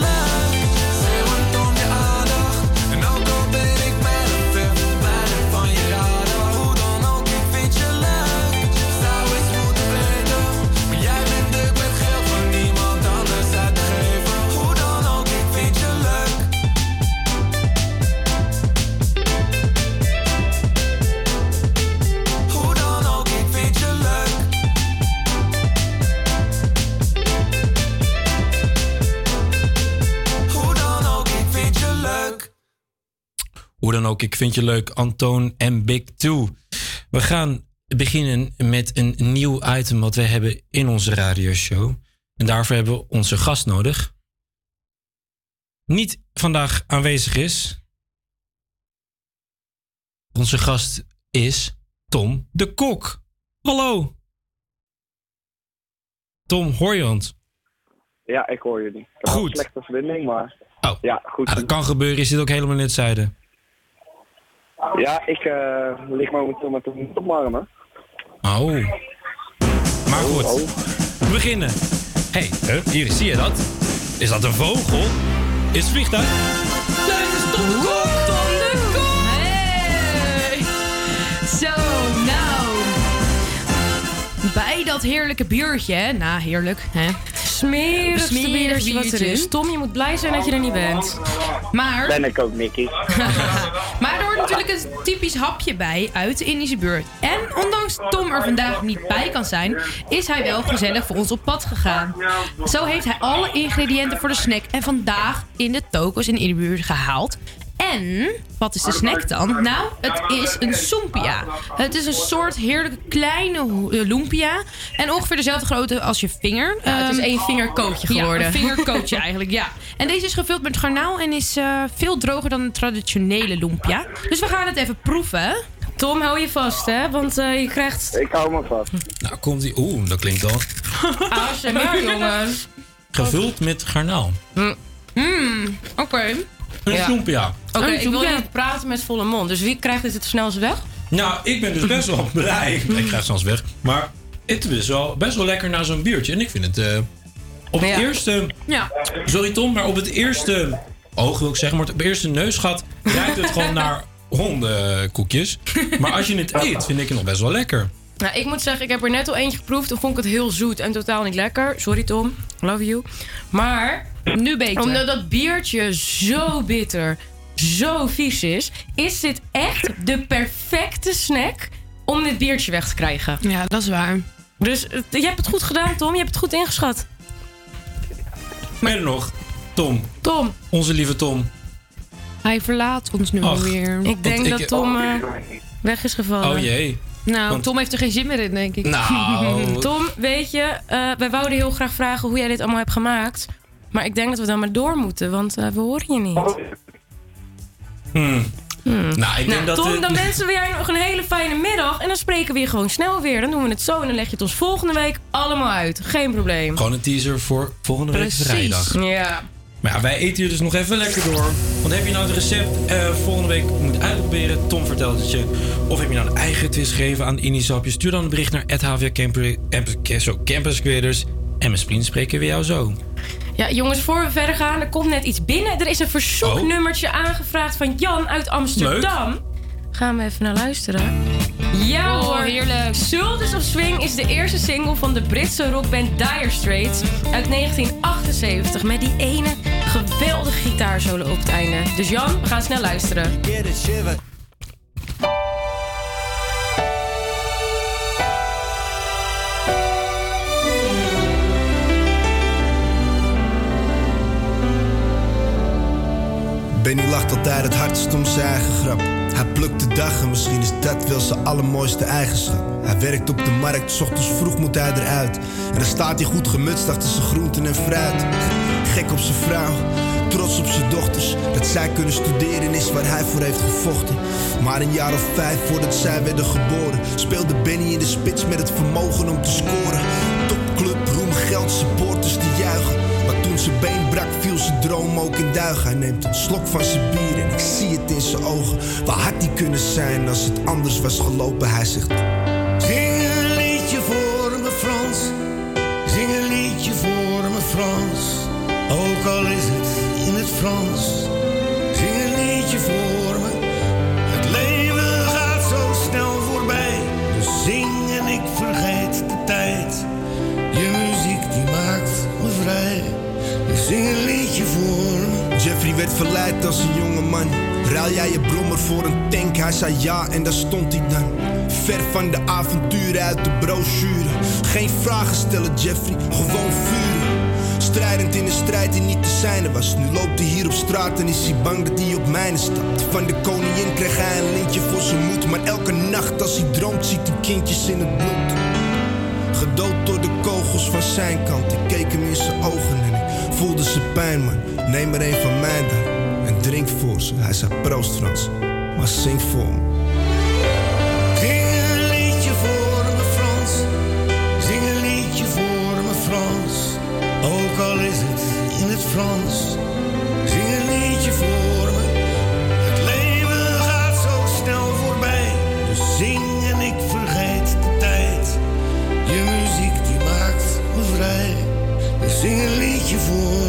ik dan ook, ik vind je leuk, Antoon en Big Two. We gaan beginnen met een nieuw item wat we hebben in onze radioshow. En daarvoor hebben we onze gast nodig. Niet vandaag aanwezig is. Onze gast is Tom de Kok. Hallo. Tom, hoor je ons? Ja, ik hoor jullie. Ik heb wel Goed. een slechte verbinding, maar... Oh. Ja, goed. Ah, dat kan gebeuren, je zit ook helemaal in het zuiden. Ja, ik eh, lig momenteel met een op mijn armen. Oh. Maar goed, we beginnen. Hé, hey, hier, zie je dat? Is dat een vogel? Is het vliegtuig? Nee, het is Tom de Kok! Tom de Kok! Hey! Zo, nou. Bij dat heerlijke biertje, hè? Nou, heerlijk, hè? Smerigste biertje wat er is. Tom, je moet blij zijn dat je er niet bent. Maar... Ben ik ook, Nicky. [laughs] Maar er hoort natuurlijk een typisch hapje bij uit de Indische buurt. En ondanks Tom er vandaag niet bij kan zijn, is hij wel gezellig voor ons op pad gegaan. Zo heeft hij alle ingrediënten voor de snack en vandaag in de toko's in de buurt gehaald. En, wat is de snack dan? Nou, het is een sompia. Het is een soort heerlijke kleine eh, lumpia. En ongeveer dezelfde grootte als je vinger. Ja, het is Ehm, één vingerkootje geworden. Ja, een vingerkootje [laughs] eigenlijk, ja. En deze is gevuld met garnaal en is eh, veel droger dan een traditionele lumpia. Dus we gaan het even proeven. Tom, hou je vast, hè? Want eh, je krijgt... Ik hou me vast. Nou, komt die. Oeh, dat klinkt al. [laughs] ASMR, jongens. Gevuld met garnaal. Mmm, oké. Een Ja. lumpia. Oké, ik wil niet praten met volle mond. Dus wie krijgt dit het snelst weg? Nou, ik ben dus best wel [laughs] blij. Ik ga het zelfs weg. Maar het is wel best wel lekker na zo'n biertje. En ik vind het eh, op het Ja. eerste... Ja. Sorry Tom, maar op het eerste oog wil ik zeggen. Maar op het eerste neusgat ruikt het gewoon [laughs] naar hondenkoekjes. Maar als je het eet, vind ik het nog best wel lekker. Nou, ik moet zeggen, ik heb er net al eentje geproefd. Toen vond ik het heel zoet en totaal niet lekker. Sorry Tom, love you. Maar nu beter. Omdat dat biertje zo bitter, zo vies is, is dit echt de perfecte snack om dit biertje weg te krijgen. Ja, dat is waar. Dus eh, je hebt het goed gedaan, Tom. Je hebt het goed ingeschat. Maar nog, Tom. Tom. Onze lieve Tom. Hij verlaat ons nu Ach. alweer. Ik denk ik- dat Tom eh, weg is gevallen. Oh jee. Nou, Want- Tom heeft er geen zin meer in, denk ik. Nou. [laughs] Tom, weet je, eh, wij wouden heel graag vragen hoe jij dit allemaal hebt gemaakt. Maar ik denk dat we dan maar door moeten, want eh, we horen je niet. Hmm. Hmm. Nou, ik denk Nou, dat... Tom, dan wensen we jij nog een hele fijne middag. En dan spreken we je gewoon snel weer. Dan doen we het zo en dan leg je het ons volgende week allemaal uit. Geen probleem. Gewoon een teaser voor volgende week Precies. vrijdag. Ja. Maar ja, wij eten hier dus nog even lekker door. Want heb je nou het recept eh, volgende week moet uitproberen? Tom vertelt het je. Of heb je nou een eigen twist gegeven aan de Indie-sapje? Stuur dan een bericht naar HVA Campus, Campus Creators. En misschien spreken we jou zo. Ja, jongens, voor we verder gaan, er komt net iets binnen. Er is een verzoeknummertje aangevraagd van Jan uit Amsterdam. Gaan we even naar luisteren. Ja Oh, hoor, heerlijk. Sultans of Swing is de eerste single van de Britse rockband Dire Straits uit 1978. Met die ene geweldige gitaarsolo op het einde. Dus Jan, we gaan snel luisteren. Benny lacht altijd het hardst om zijn eigen grap. Hij plukt de dag en misschien is dat wel zijn allermooiste eigenschap. Hij werkt op de markt, 's ochtends vroeg moet hij eruit. En dan staat hij goed gemutst achter zijn groenten en fruit. Gek op zijn vrouw, trots op zijn dochters. Dat zij kunnen studeren is waar hij voor heeft gevochten. Maar een jaar of vijf voordat zij werden geboren, speelde Benny in de spits met het vermogen om te scoren. Topclub, roem, geld, supporters die juichen. Zijn been brak, viel zijn droom ook in duigen. Hij neemt een slok van zijn bier en ik zie het in zijn ogen. Waar had hij kunnen zijn als het anders was gelopen? Hij zegt. Zing een liedje voor me Frans. Zing een liedje voor me Frans. Ook al is het in het Frans. Werd verleid als een jonge man. Ruil jij je brommer voor een tank? Hij zei ja en daar stond hij dan. Ver van de avonturen uit de brochure. Geen vragen stellen, Jeffrey, gewoon vuren. Strijdend in een strijd die niet te zijne was. Nu loopt hij hier op straat en is hij bang dat hij op mijne stapt. Van de koningin kreeg hij een lintje voor zijn moed. Maar elke nacht als hij droomt, ziet hij kindjes in het bloed. Gedood door de kogels van zijn kant. Ik keek hem in zijn ogen en ik voelde zijn pijn, man. Neem er een van mij dan en drink voor ze. Hij zei proost Frans, maar zing voor me. Zing een liedje voor me Frans. Zing een liedje voor me Frans. Ook al is het in het Frans. Zing een liedje voor me. Het leven gaat zo snel voorbij. Dus zing en ik vergeet de tijd. Je muziek die maakt me vrij. Dus zing een liedje voor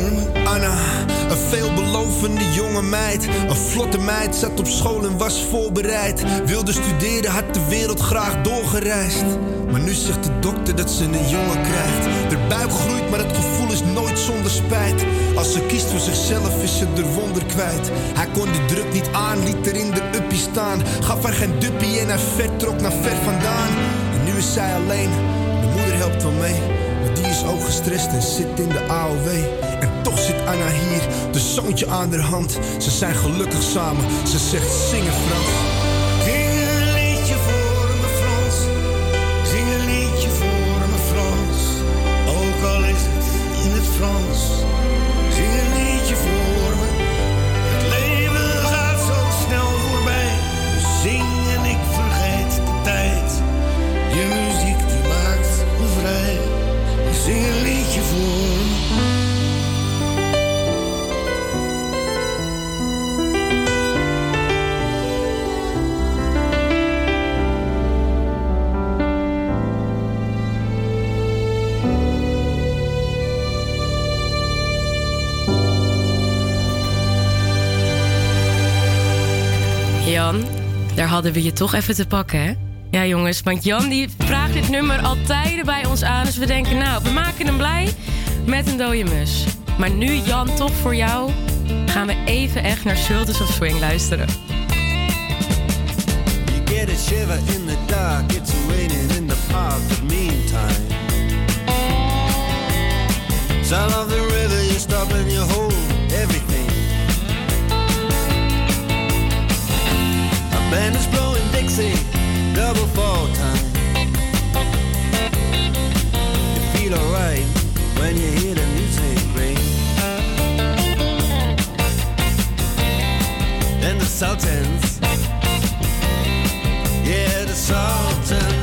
een veelbelovende jonge meid. Een vlotte meid, zat op school en was voorbereid. Wilde studeren, had de wereld graag doorgereisd. Maar nu zegt de dokter dat ze een jongen krijgt. De buik groeit, maar het gevoel is nooit zonder spijt. Als ze kiest voor zichzelf, is ze er wonder kwijt. Hij kon de druk niet aan, liet er in de uppie staan. Gaf haar geen duppie en hij vertrok naar ver vandaan. En nu is zij alleen, de moeder helpt wel mee. Maar die is ook gestrest en zit in de AOW. Anna hier, de zoontje aan haar hand. Ze zijn gelukkig samen, ze zegt zingen Frans. Hadden we je toch even te pakken, hè? Ja, jongens, want Jan die vraagt dit nummer al tijden bij ons aan. Dus we denken, nou, we maken hem blij met een dode mus. Maar nu, Jan, toch voor jou, gaan we even echt naar Sultans of Swing luisteren. You get a shiver in the dark, it's raining in the meantime. Of the Band is blowing Dixie, double fall time. You feel alright when you hear the music ring. Then the Sultans, yeah, the Sultans.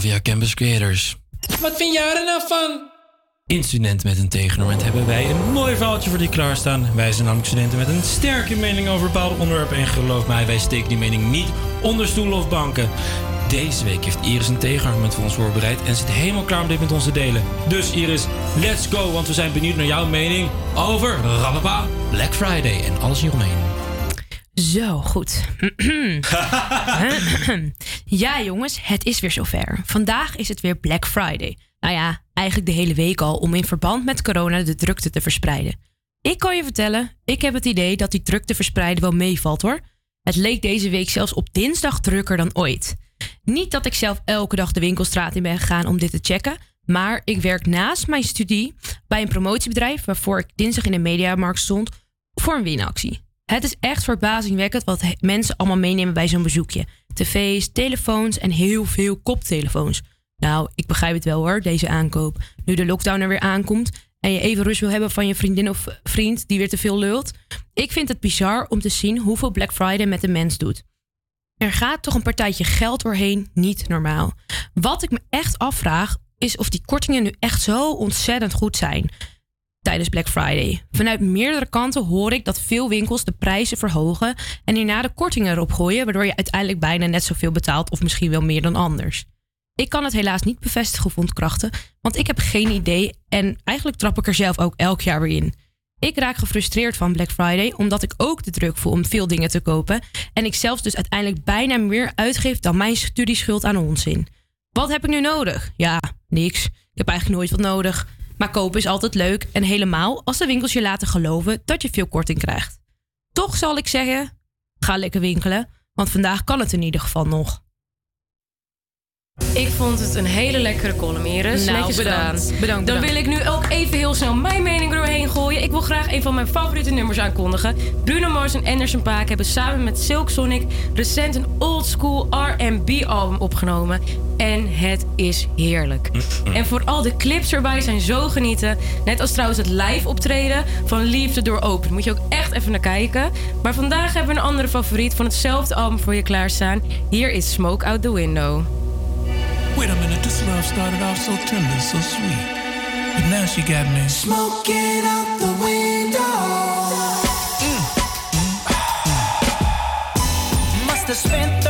Havia Campus Creators. Wat vind jij er nou van? In Studenten met een tegenargument hebben wij een mooi verhaaltje voor die klaarstaan. Wij zijn namelijk studenten met een sterke mening over bepaalde onderwerpen. En geloof mij, wij steken die mening niet onder stoelen of banken. Deze week heeft Iris een tegenargument voor ons voorbereid en zit helemaal klaar om dit met ons te delen. Dus Iris, let's go, want we zijn benieuwd naar jouw mening over Rababa, Black Friday en alles hieromheen. Zo, goed. [clears throat] [laughs] [clears throat] ja, jongens, het is weer zover. Vandaag is het weer Black Friday. Nou ja, eigenlijk de hele week al om in verband met corona de drukte te verspreiden. Ik kan je vertellen, ik heb het idee dat die drukte verspreiden wel meevalt hoor. Het leek deze week zelfs op dinsdag drukker dan ooit. Niet dat ik zelf elke dag de winkelstraat in ben gegaan om dit te checken, maar ik werk naast mijn studie bij een promotiebedrijf waarvoor ik dinsdag in de mediamarkt stond voor een winactie. Het is echt verbazingwekkend wat mensen allemaal meenemen bij zo'n bezoekje. TV's, telefoons en heel veel koptelefoons. Nou, ik begrijp het wel hoor, deze aankoop. Nu de lockdown er weer aankomt en je even rust wil hebben van je vriendin of vriend die weer te veel lult. Ik vind het bizar om te zien hoeveel Black Friday met de mens doet. Er gaat toch een partijtje geld doorheen, niet normaal. Wat ik me echt afvraag, is of die kortingen nu echt zo ontzettend goed zijn tijdens Black Friday. Vanuit meerdere kanten hoor ik dat veel winkels de prijzen verhogen en hierna de kortingen erop gooien, waardoor je uiteindelijk bijna net zoveel betaalt of misschien wel meer dan anders. Ik kan het helaas niet bevestigen of ontkrachten, want ik heb geen idee en eigenlijk trap ik er zelf ook elk jaar weer in. Ik raak gefrustreerd van Black Friday omdat ik ook de druk voel om veel dingen te kopen en ik zelfs dus uiteindelijk bijna meer uitgeef dan mijn studieschuld aan onzin. Wat heb ik nu nodig? Ja, niks. Ik heb eigenlijk nooit wat nodig. Maar kopen is altijd leuk en helemaal als de winkels je laten geloven dat je veel korting krijgt. Toch zal ik zeggen, ga lekker winkelen, want vandaag kan het in ieder geval nog. Ik vond het een hele lekkere column, Iris. Nou, Netjes bedankt. gedaan. Bedankt, Dan bedankt. wil ik nu ook even heel snel mijn mening doorheen gooien. Ik wil graag een van mijn favoriete nummers aankondigen. Bruno Mars en Anderson Paak hebben samen met Silk Sonic recent een old school R&B album opgenomen. En het is heerlijk. En vooral de clips erbij zijn zo genieten. Net als trouwens het live optreden van Liefde Door Open. Moet je ook echt even naar kijken. Maar vandaag hebben we een andere favoriet van hetzelfde album voor je klaarstaan. Hier is Smoke Out the Window. Wait a minute, this love started off so tender, so sweet. But now she got me smoking out the window. Mm. Mm. mm. Must have spent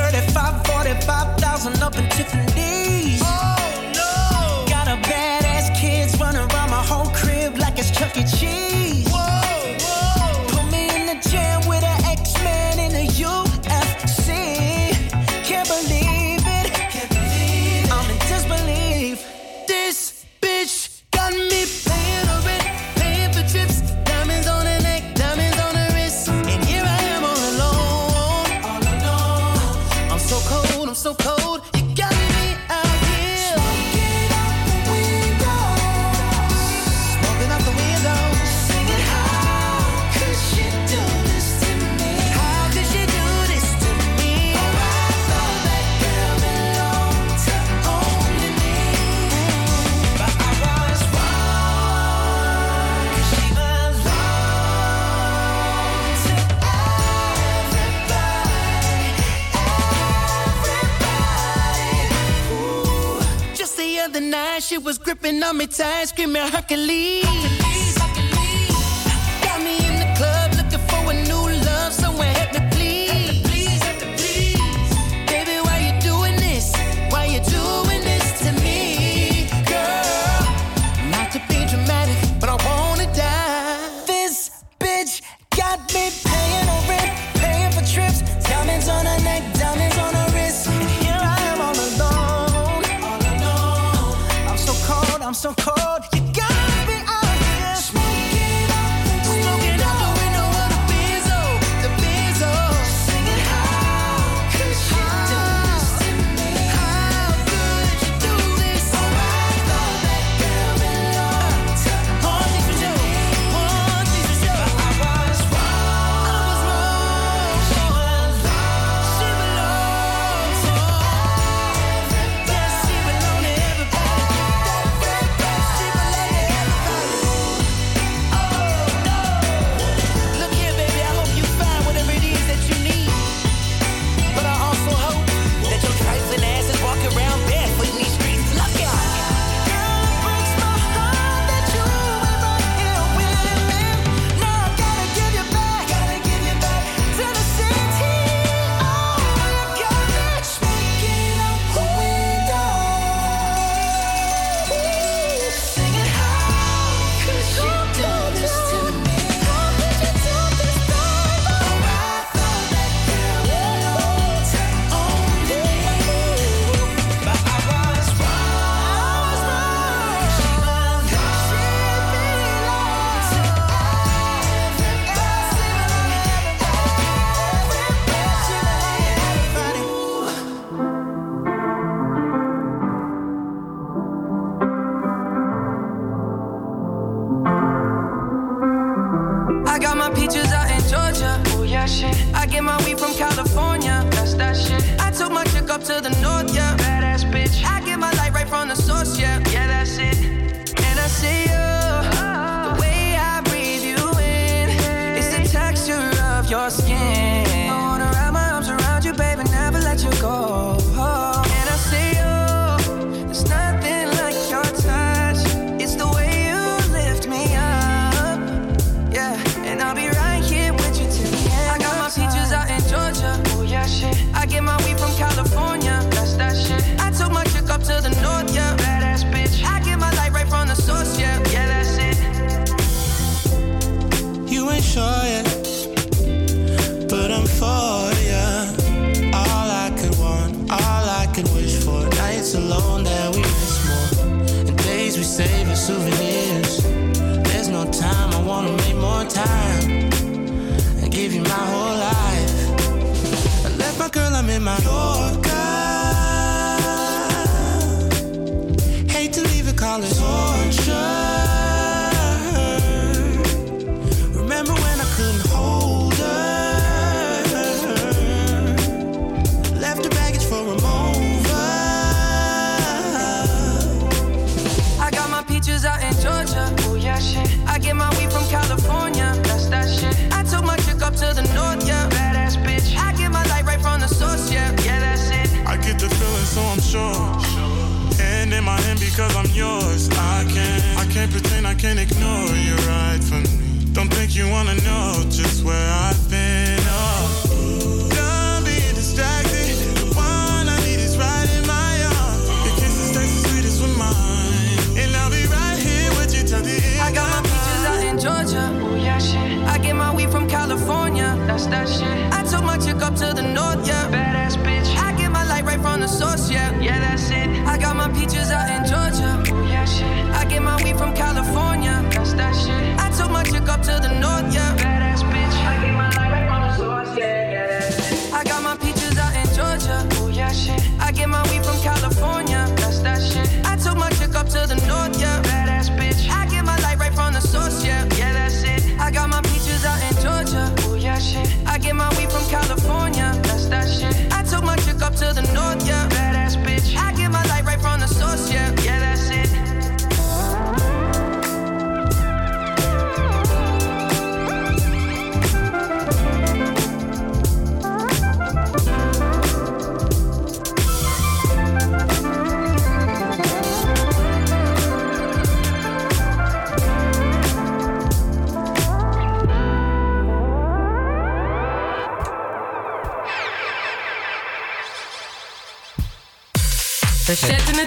she was gripping on me tight, screaming Hercules. So cold.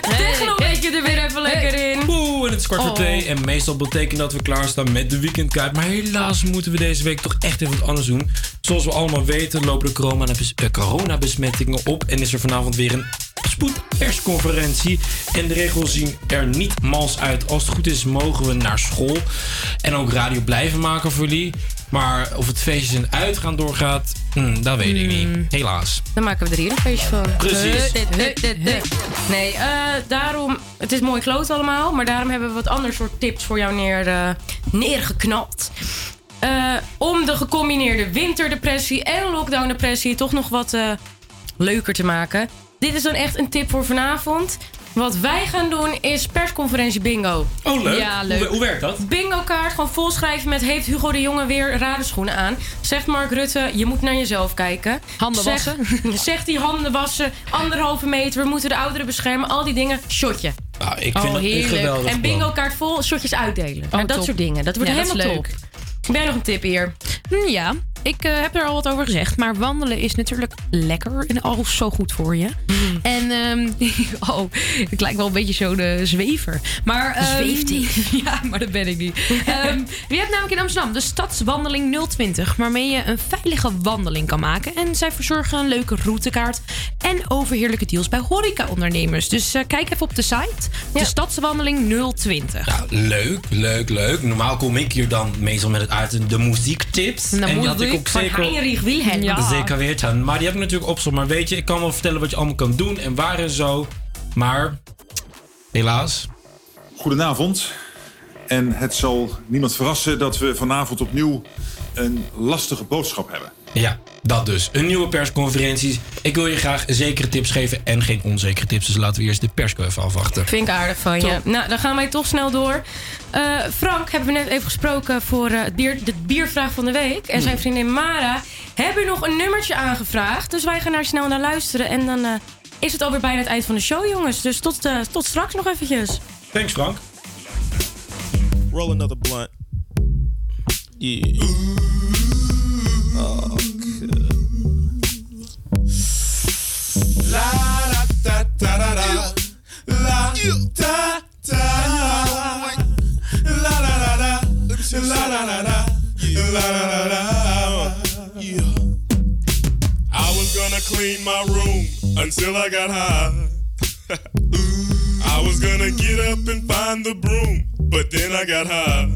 Het techno beetje er weer even lekker in. Oeh, en het is kwart voor Oh. twee. En meestal betekent dat we klaarstaan met de weekendkaart. Maar helaas moeten we deze week toch echt even wat anders doen. Zoals we allemaal weten lopen de corona- eh, coronabesmettingen op. En is er vanavond weer een spoedpersconferentie. En de regels zien er niet mals uit. Als het goed is mogen we naar school. En ook radio blijven maken voor jullie. Maar of het feestje en uitgaan doorgaat, hm, dat weet ik niet. Helaas. Dan maken we er hier een feestje van. Precies. Nee, eh, daarom... Het is mooi kloot allemaal, maar daarom hebben we wat ander soort tips voor jou neer, eh, neergeknald. Eh, om de gecombineerde winterdepressie en lockdowndepressie toch nog wat leuker te maken. Dit is dan echt een tip voor vanavond. Wat wij gaan doen is persconferentie bingo. Oh, leuk. Ja, leuk. Hoe, hoe werkt dat? Bingo kaart gewoon volschrijven met heeft Hugo de Jonge weer radenschoenen aan. Zegt Mark Rutte, je moet naar jezelf kijken. Handen Zeg- wassen. [laughs] Zegt die handen wassen, anderhalve meter, we moeten de ouderen beschermen. Al die dingen, shotje. Ah, ik vind dat een geweldig En bingo kaart vol, shotjes uitdelen. Nou, dat top. soort dingen. Dat wordt Ja, dat helemaal is top. leuk. Heb jij nog een tip hier? Hm, Ja, ik eh, heb er al wat over gezegd. Maar wandelen is natuurlijk lekker en al zo goed voor je. Mm. En, ehm, [laughs] oh, ik lijk wel een beetje zo'n eh, zwever. Maar, ehm, Zweefteef. [laughs] ja, maar dat ben ik niet. Ehm je hebt namelijk in Amsterdam de Stadswandeling 020. Waarmee je een veilige wandeling kan maken. En zij verzorgen een leuke routekaart. En overheerlijke deals bij horecaondernemers. Dus eh, kijk even op de site. De Stadswandeling 020. Nou, leuk, leuk, leuk. Normaal kom ik hier dan meestal met het uit de muziektips. De en had ik ook van zeker, Heinrich Wilhelm. Ja. zeker weten. Maar die heb ik natuurlijk op Maar weet je, ik kan wel vertellen wat je allemaal kan doen en waar en zo. Maar helaas. Goedenavond. En het zal niemand verrassen dat we vanavond opnieuw een lastige boodschap hebben. Ja, dat dus. Een nieuwe persconferentie. Ik wil je graag zekere tips geven en geen onzekere tips. Dus laten we eerst de persco even afwachten. Vind ik aardig van je. Nou, dan gaan wij toch snel door. Eh, Frank hebben we net even gesproken voor eh, het bier, de biervraag van de week. En zijn vriendin Mara hebben nog een nummertje aangevraagd. Dus wij gaan daar snel naar luisteren. En dan eh, is het alweer bijna het eind van de show, jongens. Dus tot, eh, tot straks nog eventjes. Thanks, Frank. Roll another blunt. Yeah. And find the broom but then I got high.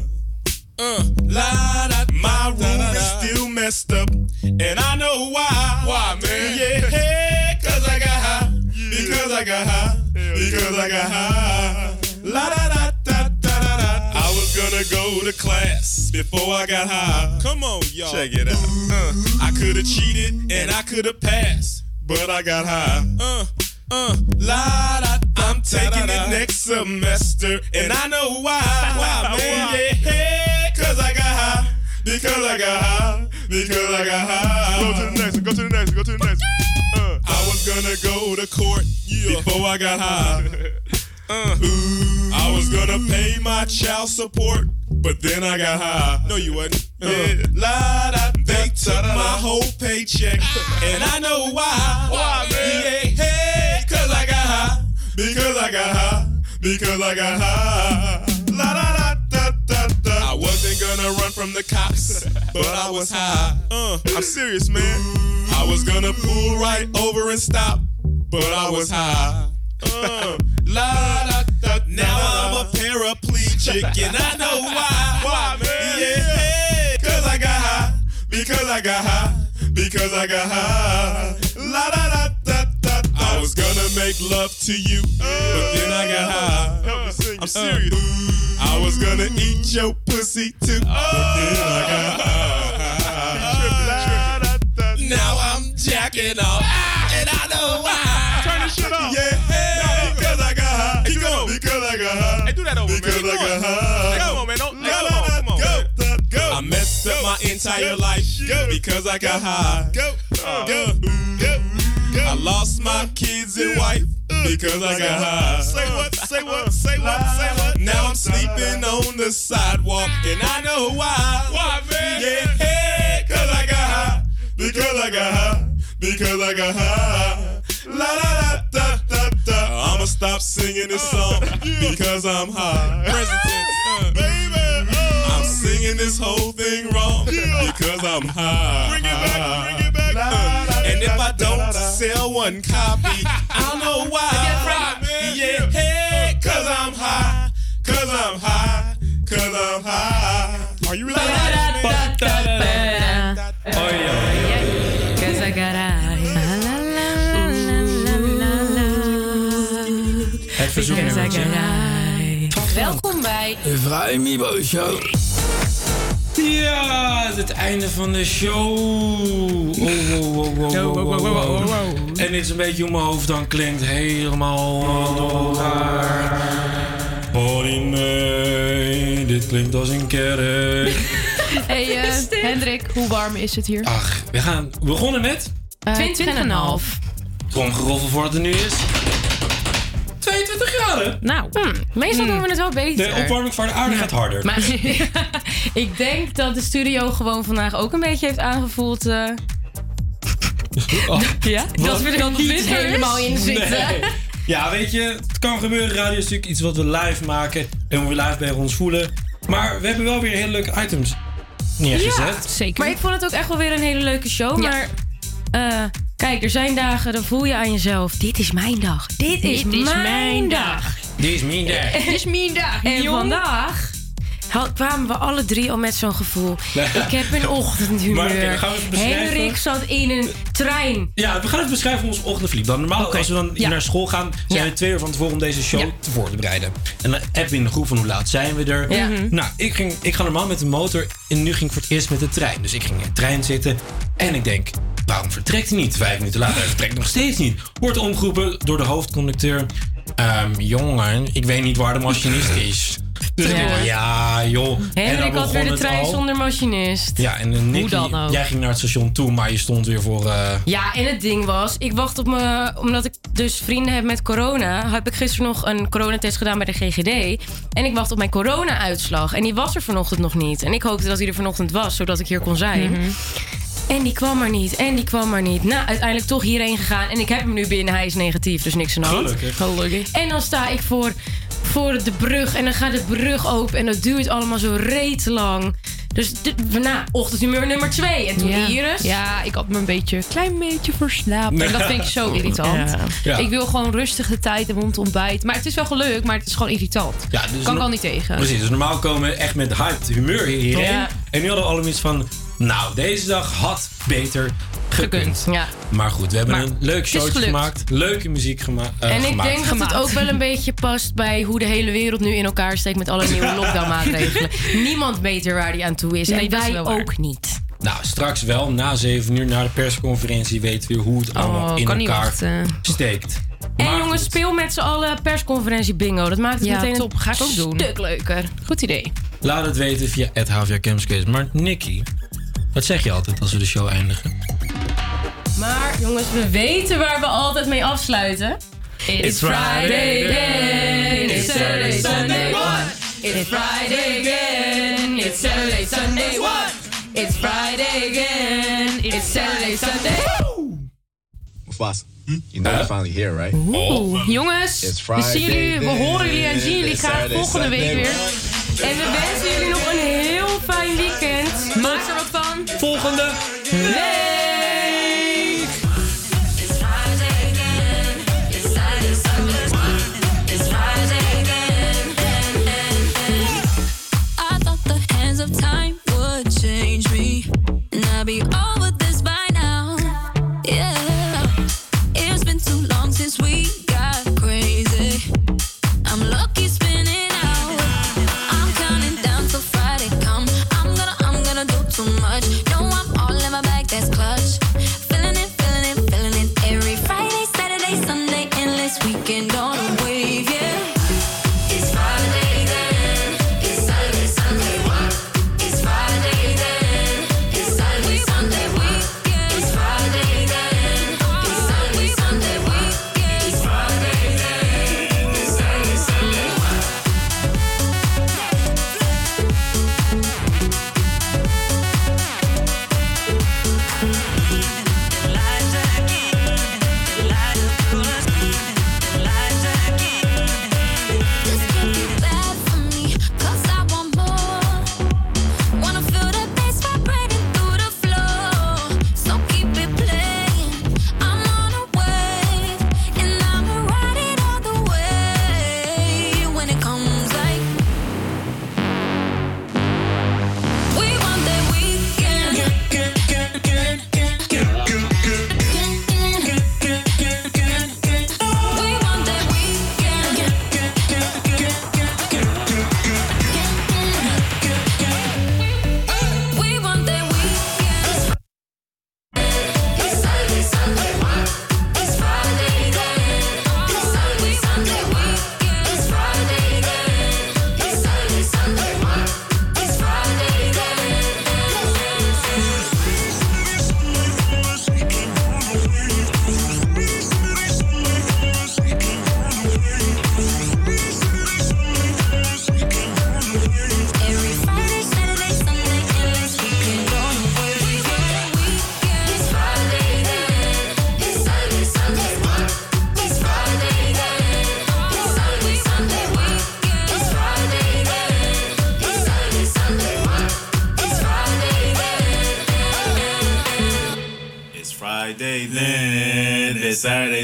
Uh. La da My room is still messed up And I know why. Why, man? Yeah, Because I got high. Because I got high. La da da da da da da. I was gonna go to class before I got high. Come on, y'all. Check it out. Uh, I could have cheated and I could have passed, but I got high. Uh, uh, la da. I'm taking it next semester, and I know why. Why, man? Yeah, cause I got high. Because I got high. Because I got high. Go to the next one. Go to the next one. Go to the next one. Uh, I was gonna go to court before I got high. [laughs] Uh, I was gonna pay my child support, but then I got high. No, you wasn't. Yeah. La da, they took my whole paycheck, and I know why. Why, man? Yeah, hey, cause I got high. Because I got high. Because I got high. La da da da da da. I wasn't gonna run from the cops, [laughs] but I was high. Uh, I'm serious, man. I was gonna pull right over and stop, but I was high. Uh, la da da. Now I'm a paraplegic, [laughs] and I know why. Why, man? Yeah, cause I got high. Because I got high. Because I got high. La da da da da. da. I was gonna make love to you, but then I got high. Help me sing. I'm serious. I was gonna eat your pussy too, but then I got Ah, and I know why. Turn this shit off. Yeah, because I got high. Keep going. Because I got high. Hey, do that over, because I got high. Come on, man. Don't, come on, come on. Go, go. I messed up my entire life go, because I got high. Uh. Go, go, go. I lost my kids and wife uh. because I got uh. high. Say what? Say what? Say what? Say what? Now I'm sleeping on the sidewalk and I know why. Why, man? Yeah, hey, cause I got high. Because I got high. Because I got high. La da da da da da. I'ma stop singing this uh, song [laughs] because I'm high. Present tense, uh, baby. Uh. I'm singing this whole thing wrong because I'm high. Bring it back, bring it back. Uh, and if I don't sell one copy, [laughs] I don't know why. Yeah, hey, cause I'm high, cause I'm high, cause I'm high. Are you ready? Cause I Welkom bij De Vrij Mibo Show. Ja, het is het einde van de show. Oh, wow, wow, wow, wow, wow, wow. En dit is een beetje hoe mijn hoofd dan klinkt. Helemaal. Holy nee, dit klinkt als een kerk. [laughs] Hey eh, Hendrik, hoe warm is het hier? Ach, we gaan we begonnen met... Eh, 20,5. Tromgeroffel voor wat er nu is. 22 graden. Nou, Meestal doen we het wel beter. De opwarming van de aarde gaat harder. Maar [laughs] ik denk dat de studio gewoon vandaag ook een beetje heeft aangevoeld. eh, [laughs] Oh, ja, dat we er dat niet helemaal in zitten. Nee. Ja, weet je, het kan gebeuren. Radio is natuurlijk iets wat we live maken. En hoe we live bij ons voelen. Maar we hebben wel weer hele leuke items neergezet. zeker. Maar ik vond het ook echt wel weer een hele leuke show. Maar eh, kijk, er zijn dagen, dan voel je aan jezelf: dit is mijn dag. Dit is, Dit is mijn, mijn dag. Dit is mijn dag. Dit is mijn dag, En jong. vandaag had- kwamen we alle drie al met zo'n gevoel. [laughs] Ik heb een ochtendhumeur. Maar oké, dan gaan we even beschrijven. Henrik zat in een trein. Ja, we gaan even beschrijven hoe ons ochtend verliep. Dan normaal, als we dan Ja. naar school gaan, zijn Ja. we twee uur van tevoren om deze show te voor te bereiden. En dan appen we in de groep van hoe laat zijn we er. Ja. Mhm. Nou, ik, ging, ik ga normaal met de motor en nu ging ik voor het eerst met de trein. Dus ik ging in de trein zitten en ik denk, waarom vertrekt hij niet? Vijf minuten later, hij vertrekt nog steeds niet. Wordt omgeroepen door de hoofdconducteur. Ehm, jongen, ik weet niet waar de machinist is. Dus Ja. joh. En dan Henrik had weer de trein al. zonder machinist. Ja, en uh, Nicky, dan ook? jij ging naar het station toe, maar je stond weer voor... eh, Ja, en het ding was, ik wacht op me, omdat ik dus vrienden heb met corona, heb ik gisteren nog een coronatest gedaan bij de GGD. En ik wacht op mijn corona-uitslag. En die was er vanochtend nog niet. En ik hoopte dat hij er vanochtend was, zodat ik hier kon zijn. Mhm. En die kwam maar niet. En die kwam maar niet. Nou, uiteindelijk toch hierheen gegaan. En ik heb hem nu binnen. Hij is negatief, dus niks aan de hand. Gelukkig. Gelukkig. En dan sta ik voor, voor de brug. En dan gaat de brug open. En dat duurt allemaal zo reet lang. Dus dit- nou, ochtendhumeur nummer twee. En toen Ja. Iris. Ja, ik had me een beetje, klein beetje verslapen. En dat vind ik zo [laughs] irritant. Ja. Ja. Ik wil gewoon rustig de tijd hebben om te ontbijten. Maar het is wel gelukt, maar het is gewoon irritant. Ja, dus kan ik al niet tegen. Precies, dus normaal komen we echt met hyped humeur hierheen. Ja. En nu hadden we allemaal iets van... Nou, deze dag had beter gekund. Ja. Maar goed, we hebben Maar een leuk is showtje gemaakt. Leuke muziek gema eh, En ik gemaakt. denk dat het ook wel een beetje past bij hoe de hele wereld nu in elkaar steekt met alle nieuwe [laughs] lockdown-maatregelen. Niemand weet er waar die aan toe is. Nee, en dat is wij wel waar. ook niet. Nou, straks wel, na 7 uur, na de persconferentie... weten we weer hoe het allemaal Oh, in kan niet elkaar steekt. En Maar jongens, speel met z'n allen persconferentie bingo. Dat maakt het Ja, meteen top. een Ga ik ook doen. stuk leuker. Goed idee. laat het weten via het HVA Campscase. Maar Nicky, wat zeg je altijd als we de show eindigen? Maar jongens, we weten waar we altijd mee afsluiten. It's Friday again. It's Saturday, Sunday, what? It's Friday again. It's Saturday, Sunday, what? It's Friday again. It's Saturday, Sunday. Mufasa, you know you're finally here, right? Oeh, jongens, It's we zien jullie, we Friday horen jullie en zien jullie It's graag volgende week Sunday, weer. En we wensen jullie nog een heel fijn weekend. Maak er wat van. Volgende week. I thought the hands of time would change me,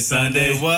then. It's Friday then. It's Saturday, Sunday, what?